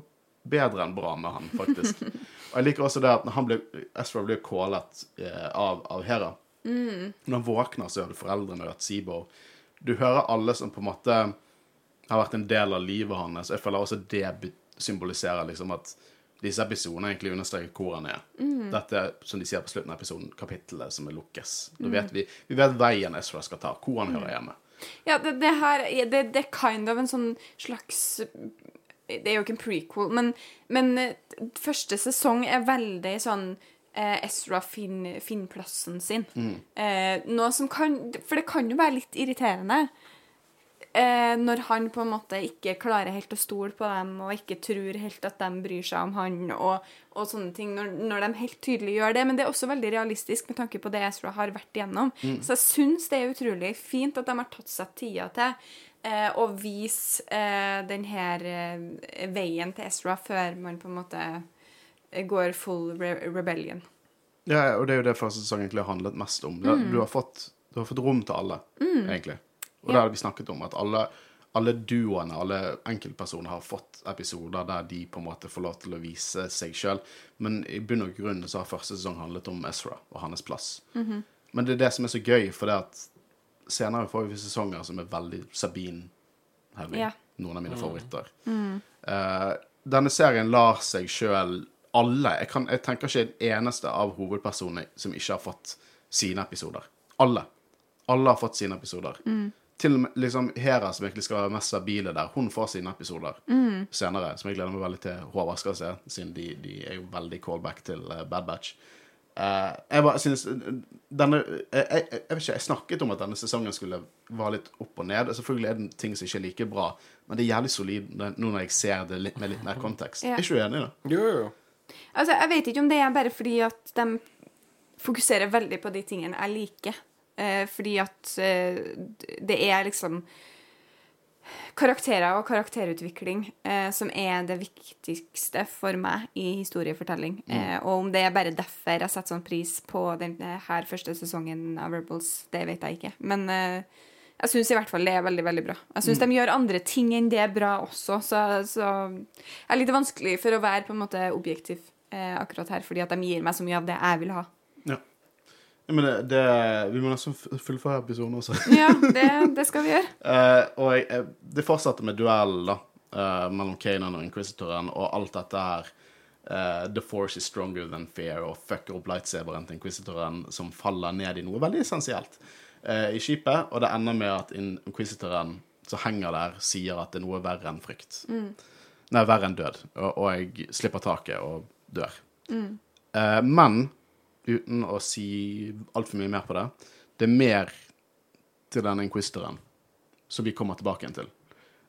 bedre enn bra med han, faktisk. *laughs* og jeg liker også det at når han ble, Ezra blir kålet eh, av, av Hera. Når han våkner, så hører du foreldrene og Sibo. Du hører alle som på en måte har vært en del av livet hans. Jeg føler også det symboliserer liksom at disse episodene egentlig understreker hvor han er. Dette er, som de sier på slutten av episoden, kapittelet som er lukkes. Da vet vi, vi vet veien Ezra skal ta, hvor han hører hjemme. Ja, det, det her det, det er kind of en sånn slags Det er jo ikke en prequel, men, men eh, første sesong er veldig sånn eh, Ezra finner fin plassen sin. Eh, noe som kan For det kan jo være litt irriterende. Eh, når han på en måte ikke klarer helt å stole på dem, og ikke tror helt at de bryr seg om han, og, og sånne ting, når, når de helt tydelig gjør det. Men det er også veldig realistisk med tanke på det Ezra har vært igjennom. Så jeg syns det er utrolig fint at de har tatt seg tida til eh, og vise eh, denne eh, veien til Ezra før man på en måte går full re rebellion. Ja, og det er jo det første sesong egentlig har handlet mest om. Du, du, har fått, du har fått rom til alle, egentlig. Og det Ja. har vi snakket om, at alle, alle duoene, alle enkeltpersoner har fått episoder der de på en måte får lov til å vise seg sjøl. Men i bunn og grunn så har første sesong handlet om Ezra og hans plass. Men det er det som er så gøy, for det at senere får vi sesonger som er veldig Sabine-heavy. Ja. Noen av mine favoritter. Eh, denne serien lar seg sjøl alle jeg, kan, jeg tenker ikke en eneste av hovedpersonene som ikke har fått sine episoder. Alle. Alle har fått sine episoder. Til og med liksom Hera, som egentlig skal være mest stabile der, hun får sine episoder senere. Som jeg gleder meg veldig til Håvard skal se, siden de, de er jo veldig callback til eh, Bad Batch. Uh, jeg bare synes eh, denne jeg, jeg, jeg vet ikke, jeg snakket om at denne sesongen skulle være litt opp og ned. Selvfølgelig er det ting som ikke er like bra, men det er jævlig solid nå når jeg ser det litt, med litt mer *laughs* kontekst. Yeah. Er ikke du enig i det? Jo, jo, jo. Altså, Jeg vet ikke om det er bare fordi at de fokuserer veldig på de tingene jeg liker. Eh, fordi at eh, det er liksom karakterer og karakterutvikling eh, som er det viktigste for meg i historiefortelling. Eh, og om det er bare derfor jeg setter sånn pris på denne her første sesongen av Rebels, det vet jeg ikke. Men eh, jeg syns i hvert fall det er veldig veldig bra. Jeg syns de gjør andre ting enn det er bra også, så, så det er litt vanskelig for å være på en måte objektiv eh, akkurat her, fordi at de gir meg så mye av det jeg vil ha. Ja. Ja, men det, det, vi må nesten fullføre episoden også. *laughs* Ja, *laughs* det, det skal vi gjøre. Uh, og jeg, eh, det fortsatte med duell da, uh, mellom Kanan og Inquisitoren, og alt dette her Uh, The force is stronger than fear, og fucker opp lightsaberen til Inquisitoren, som faller ned i noe veldig essensielt eh, i skipet, og det ender med at Inquisitoren som henger der, sier at det er noe verre enn frykt. Nei, verre enn død, og, og jeg slipper taket og dør. Eh, men uten å si altfor mye mer på det, det er mer til denne inquisitoren som vi kommer tilbake igjen til.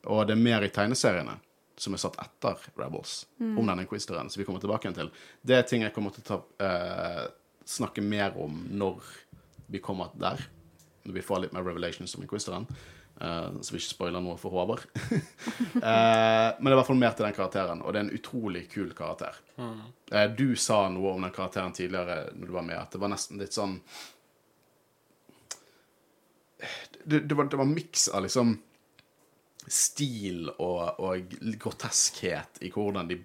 Og det er mer i tegneseriene som er satt etter Rebels, om denne inquisitoren, som vi kommer tilbake igjen til. Det er ting jeg kommer til å ta, eh, snakke mer om når vi kommer der. Når vi får litt mer revelations om inquisitoren. Uh, så vi ikke spoiler noe for Håvard. uh, *laughs* men det er i hvert fall mer til den karakteren, og det er en utrolig kul karakter. Eh, du sa noe om den karakteren tidligere når du var med, at det var nesten litt sånn Det, det var, det var miks av liksom stil og, og groteskhet i hvordan de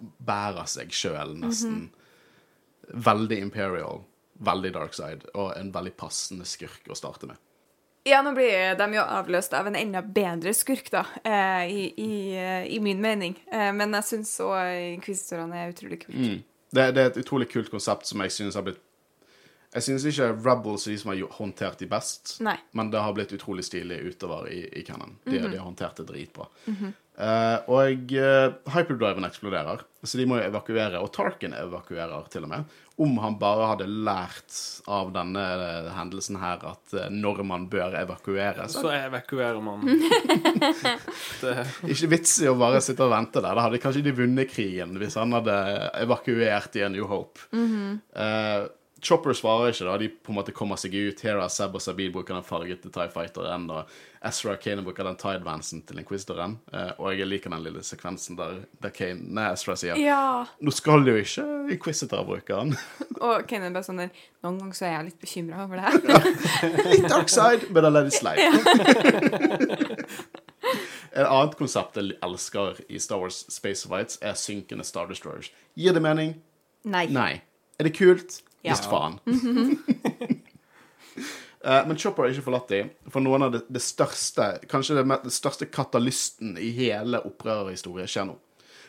bærer seg sjøl, nesten. Veldig imperial, veldig dark side, og en veldig passende skurk å starte med. Ja, nå blir de jo avløst av en enda bedre skurk, da, eh, i, i, i min mening. Eh, men jeg syns òg Inquisitorene er utrolig kult. Mm. Det, det er et utrolig kult konsept som jeg synes har blitt Jeg synes ikke Rebels er de som har håndtert de best, Nei. men det har blitt utrolig stilig utover i, i canon. De, de har håndtert det dritbra. Eh, og uh, hyperdriven eksploderer, så de må evakuere. Og Tarkin evakuerer til og med. Om han bare hadde lært av denne eh, hendelsen her at eh, når man bør evakuere, så Så evakuerer man. *laughs* det, ikke vits i å bare sitte og vente der. Da hadde kanskje de vunnet krigen hvis han hadde evakuert i A New Hope. Eh, Chopper svarer ikke, da. De på en måte kommer seg ut. Hera, Seb og Sabine bruker den fargete TIE Fighteren, og Ezra Kanan bruker den Tidevansen til Inquisitoren. Eh, og jeg liker den lille sekvensen der, der Kane, nei, Ezra sier Ja. Nå skal jo ikke Inquisitor bruke den. *laughs* Og Kane er bare sånn der Noen ganger så er jeg litt bekymra over det. her. *laughs* Litt dark side, but I let it slide. Et annet konsept jeg elsker i Star Wars Space Fights, er synkende Star Destroyers. Gir det mening? Nei. Nei. Er det kult? Ja. Visst faen. *laughs* Eh, men Chopper har ikke forlatt de, for noen av det, det største Kanskje det, me- det største katalysten i hele opprørerhistorien skjer nå.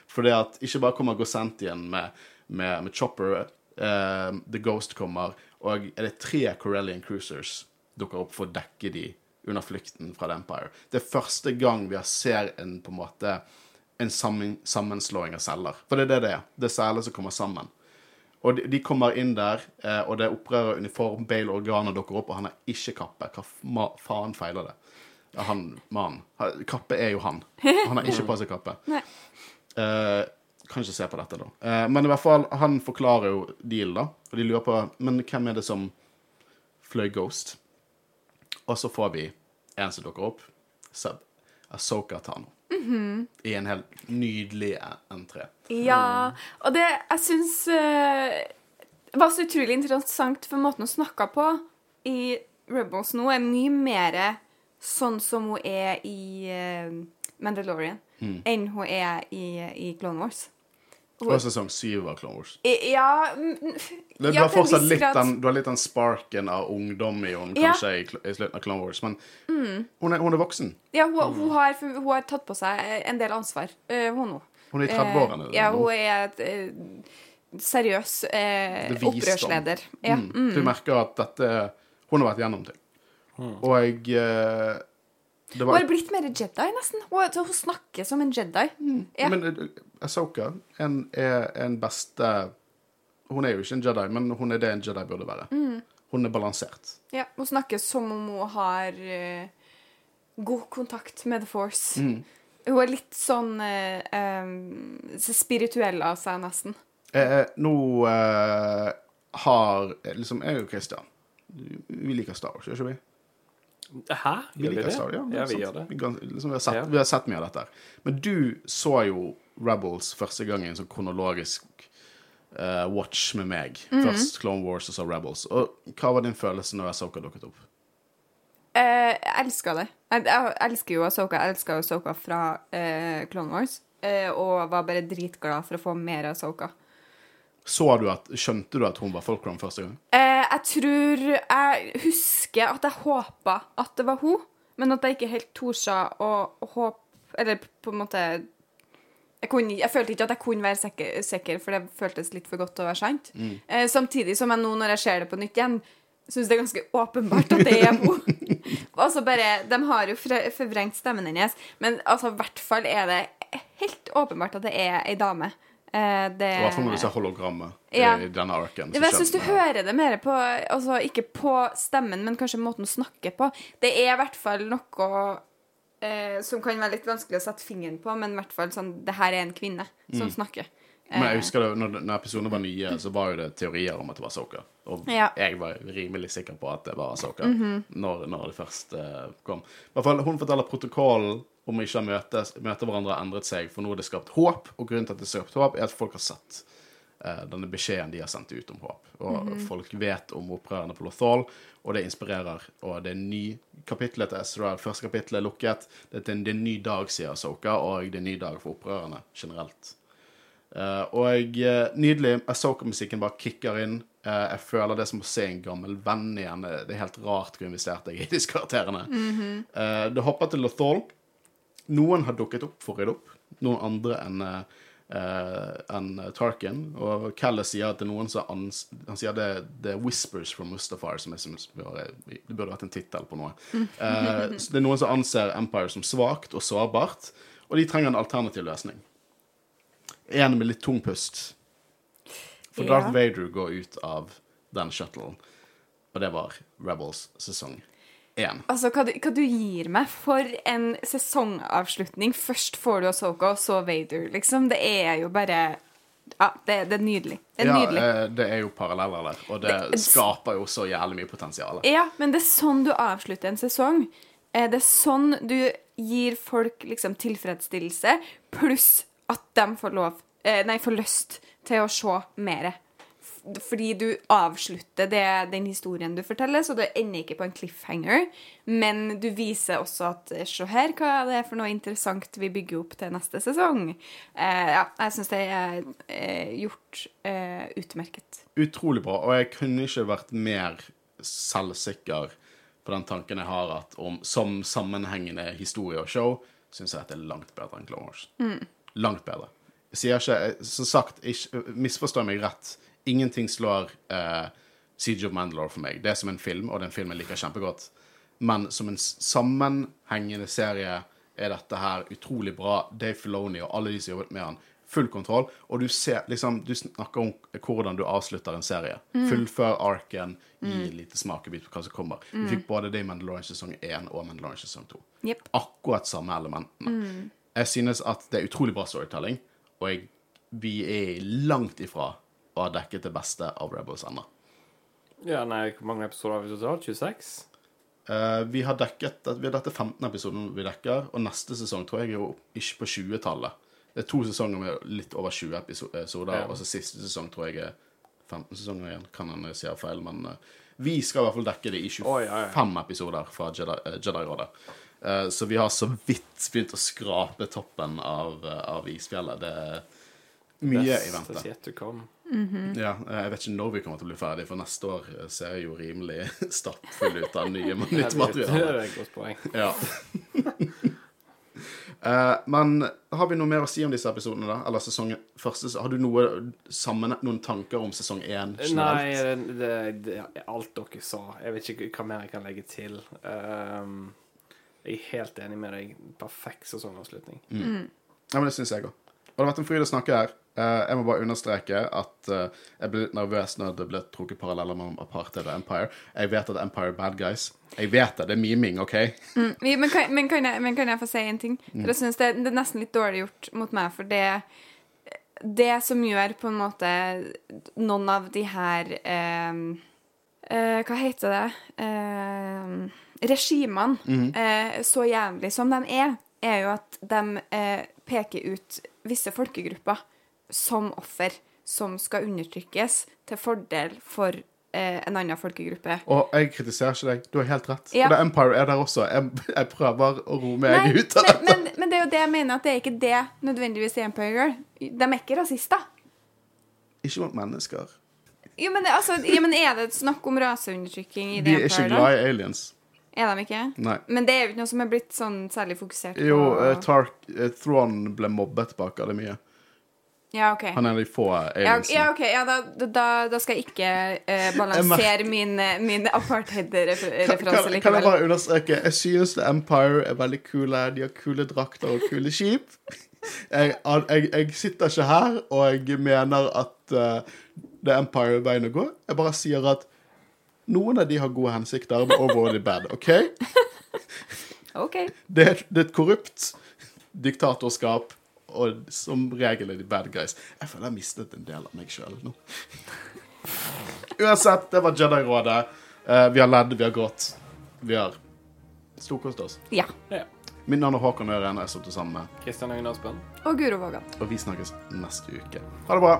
Fordi at ikke bare kommer Gosentien med, med, med Chopper, eh, The Ghost kommer, og er det tre Corellian Cruisers dukker opp for å dekke de under flukten fra The Empire. Det er første gang vi har ser en på en måte en sammen, sammenslåing av celler. For det er det det er. Det er celler som kommer sammen. Og de, de kommer inn der, eh, og det er opprører uniform, Bale Organa dukker opp, og han har ikke kappe. Hva faen feiler det? Han mannen. Kappe er jo han. Han har ikke på seg kappe. *laughs* Eh, kan ikke se på dette, da. Eh, men i hvert fall, han forklarer jo dealen, da. Og de lurer på Men hvem er det som fløy Ghost? Og så får vi en som dukker opp. Seb. Asoka Tano. Mhm. I en helt nydelig entré. Ja, og det jeg syns uh, var så utrolig interessant, for måten hun snakka på i Rebels nå, er mye mer sånn som hun er i uh, Mandalorian, enn hun er i, i Clone Wars. Og sesong syv av Clone Wars. Ja, mm, Du, har fortsatt litt den, du har litt den sparken av ungdom i henne, kanskje, i, i slutten av Clone Wars. Men Mm. hun, er, hun er voksen. Ja, hun, hun, har, hun har tatt på seg en del ansvar, eh, hun nå. Hun er i 30-årene. Eh, ja, hun er et eh, seriøs eh, Det er opprørsleder. Ja. Mm. Du merker at dette Hun har vært gjennom ting. Og jeg eh, Hun har blitt mer Jedi, nesten. Hun, hun snakker som en Jedi. Ja. Men uh, Asoka en, er en beste Hun er jo ikke en Jedi, men hun er det en Jedi burde være. Mm. Hun er balansert. Ja, hun snakker som om hun har uh, god kontakt med The Force. Mm. Hun er litt sånn uh, um, spirituell av seg, nesten. Eh, nå uh, har liksom Jeg og Christian Vi liker Star Wars, gjør ikke vi? Hæ? Vi Gjør liker det? Star ja, Ja, vi sant. gjør det. Vi, liksom, vi, har sett, Ja. vi har sett mye av dette. her. Men du så jo Rebels første gang i en sånn kronologisk uh, watch med meg. Mhm. Først Clone Wars og så Rebels. Og hva var din følelse når Asoka dukket opp? Eh, jeg elsker det. Jeg, jeg elsker jo Asoka. Jeg elsker Asoka fra uh, Clone Wars. Eh, og var bare dritglad for å få mer Asoka. Så du at, Skjønte du at hun var Folkrom første gang? Eh, jeg tror Jeg husker at jeg håpa at det var hun, men at jeg ikke helt torde å håpe Eller på en måte jeg, kunne, jeg følte ikke at jeg kunne være sikker, sikker for det føltes litt for godt til å være sant. Eh, samtidig som jeg nå, når jeg ser det på nytt igjen, syns det er ganske åpenbart at det er hun. *laughs* altså bare, De har jo forvrengt stemmen hennes, men altså, i hvert fall er det helt åpenbart at det er ei dame. Eh, det, I hvert fall når du ser hologrammet Ja. i denne arken. så jeg syns du hører det mer på Altså ikke på stemmen, men kanskje måten hun snakker på. Det er i hvert fall noe eh, som kan være litt vanskelig å sette fingeren på, men i hvert fall sånn Det her er en kvinne som snakker. Mm. Men jeg Eh, husker det, når, når episodene var nye, så var jo det teorier om at det var Soka. Og Ja. Jeg var rimelig sikker på at det var Asoka når, når det først eh, kom. I hvert fall, Hun forteller protokollen om ikke å møte, møte hverandre har endret seg, for nå er det skapt håp. Og grunnen til at det er skapt håp, er at folk har sett eh, denne beskjeden de har sendt ut om håp. Og Mhm. folk vet om opprørerne på Lothal, og det inspirerer. Og det er ny kapittel til Ezra. Første kapittel er lukket. Det er en, det er en ny dag, sier Asoka, og det er en ny dag for opprørerne generelt. Eh, og uh, nydelig. Asoka-musikken bare kicker inn. Eh, jeg føler det er som å se en gammel venn igjen. Det er helt rart hvor investert jeg er i disse karakterene. Eh, det hopper til Lothal. Noen har dukket opp for å rydde opp. Noen andre enn uh, enn Tarkin. Og Kalle sier at det er noen som Han sier det, det er 'Whispers from Mustafar', som jeg synes burde, det burde vært en tittel på noe. Uh, *laughs* så det er noen som anser Empire som svakt og sårbart, og de trenger en alternativ løsning. En med litt tung pust. For Ja. Darth Vader går ut av den shuttlen, og det var Rebels sesong én. Altså, hva du, hva du gir meg for en sesongavslutning. Først får du Asoka, og så Vader. Liksom, det er jo bare Ja, det, det er nydelig. Det er Ja, nydelig. eh, det er jo paralleller der, og det Det- skaper jo så jævlig mye potensial. Ja, men det er sånn du avslutter en sesong. Eh, Det er sånn du gir folk liksom tilfredsstillelse, pluss at de får lov eh, Nei, får lyst til å se mer. Fordi du avslutter det, den historien du forteller, så du ender ikke på en cliffhanger. Men du viser også at eh, se her hva det er for noe interessant vi bygger opp til neste sesong. Eh, ja, jeg syns det er eh, gjort eh, utmerket. Utrolig bra, og jeg kunne ikke vært mer selvsikker på den tanken jeg har at om som sammenhengende historie og show, syns jeg at det er langt bedre enn Clone Wars. Langt bedre. Jeg sier ikke Som sagt, ikke, misforstå meg rett. Ingenting slår uh, Siege of Mandalore for meg. Det er som en film, og den filmen liker jeg kjempegodt. Men som en sammenhengende serie er dette her utrolig bra. Dave Filoni og alle de som jobbet med han, full kontroll. Og du ser liksom Du snakker om hvordan du avslutter en serie. Fullfør arken, gi en lite smakebit på hva som kommer. Vi fikk både det i Mandalorian sesong 1 og Mandalorian sesong 2. Yep. Akkurat samme elementene. Jeg synes at det er utrolig bra storytelling, og jeg, vi er langt ifra å har dekket det beste av Rebels ennå. Ja, nei, hvor mange episoder har vi totalt? 26? Uh, vi har dekket vi har Dette er 15 episoden vi dekker, og neste sesong tror jeg er jo ikke på 20-tallet. Det er to sesonger med litt over 20 episoder, Ja. og så siste sesong tror jeg er 15 sesonger igjen. Kan hende jeg sier feil, men uh, vi skal i hvert fall dekke det i 25 oh, ja, ja. episoder fra Jedi, eh, Jedi-rådet. Eh, så vi har så vidt begynt å skrape toppen av, eh, av isfjellet. Det er mye i Best vente. Yet. Ja, jeg vet ikke når vi kommer til å bli ferdig, for neste år ser jeg jo rimelig *laughs* stappfull ut av nye, nytt Det materiale. er. Ja. uh, *laughs* men har vi noe mer å si om disse episodene, da? Eller sesongen første? Har du noe sammen, noen tanker om sesong én Nei, generelt? det, det, det er alt dere sa. Jeg vet ikke hva mer jeg kan legge til. Um, jeg er helt enig med deg. Perfekt sesongavslutning. Ja, men det syns jeg òg. Og det har vært en fryd å snakke her. Eh, jeg må bare understreke at eh, jeg ble litt nervøs når det ble trukket paralleller mellom Apartheid og Empire. Jeg vet at Empire er bad guys. Jeg vet det. Det er miming, OK? Mm, Men kan, men, kan jeg, men kan jeg få si en ting? Mm. For jeg synes det, det er nesten litt dårlig gjort mot meg, for det Det som gjør på en måte noen av de her eh, eh, Hva heter det? Eh, regimene mm. eh, så jævlig som de er, er jo at de peker ut visse folkegrupper som offer som skal undertrykkes til fordel for eh, en annen folkegruppe. Og jeg kritiserer ikke deg. Du har helt rett. Ja. Og det Empire er der også. Jeg, jeg prøver å roe meg Nei, ut av men, dette. men, men det er jo det jeg mener, at det er ikke det nødvendigvis i Empire Girl. De er ikke rasister. Ikke mot mennesker. Jo, men, det, altså, ja, men er det snakk om raseundertrykking i De er ikke glad i aliens. Er de ikke? Nei. Men det er jo ikke noe som er blitt sånn særlig fokusert på. Jo, uh, Tark, uh, Thrawn ble mobbet på akademiet. Ja, OK. Han er en av de få Ja, aliensene. ja, ok, ja da, da, da skal jeg ikke eh, balansere min, eh, min apartheid-referanse kan, kan jeg bare understreke Jeg synes The Empire er veldig kule. De har kule drakter og kule skip. Jeg, jeg, jeg sitter ikke her og jeg mener at uh, The Empire er veien å gå. Jeg bare sier at noen av de har gode hensikter, men overall bad. OK? *laughs* OK. Det det er et korrupt diktatorskap, og som regel er de bad guys. Jeg føler jeg har mistet en del av meg sjøl nå. *laughs* Uansett, det var Jedi-rådet. Uh, vi har ledd, vi har grått. Vi har storkost oss. Ja. Ja. Mitt navn er Håkon Øren, jeg har stått sammen med, Kristian Øyen Aspen. Og Guro Vågan. og vi snakkes neste uke. Ha det bra.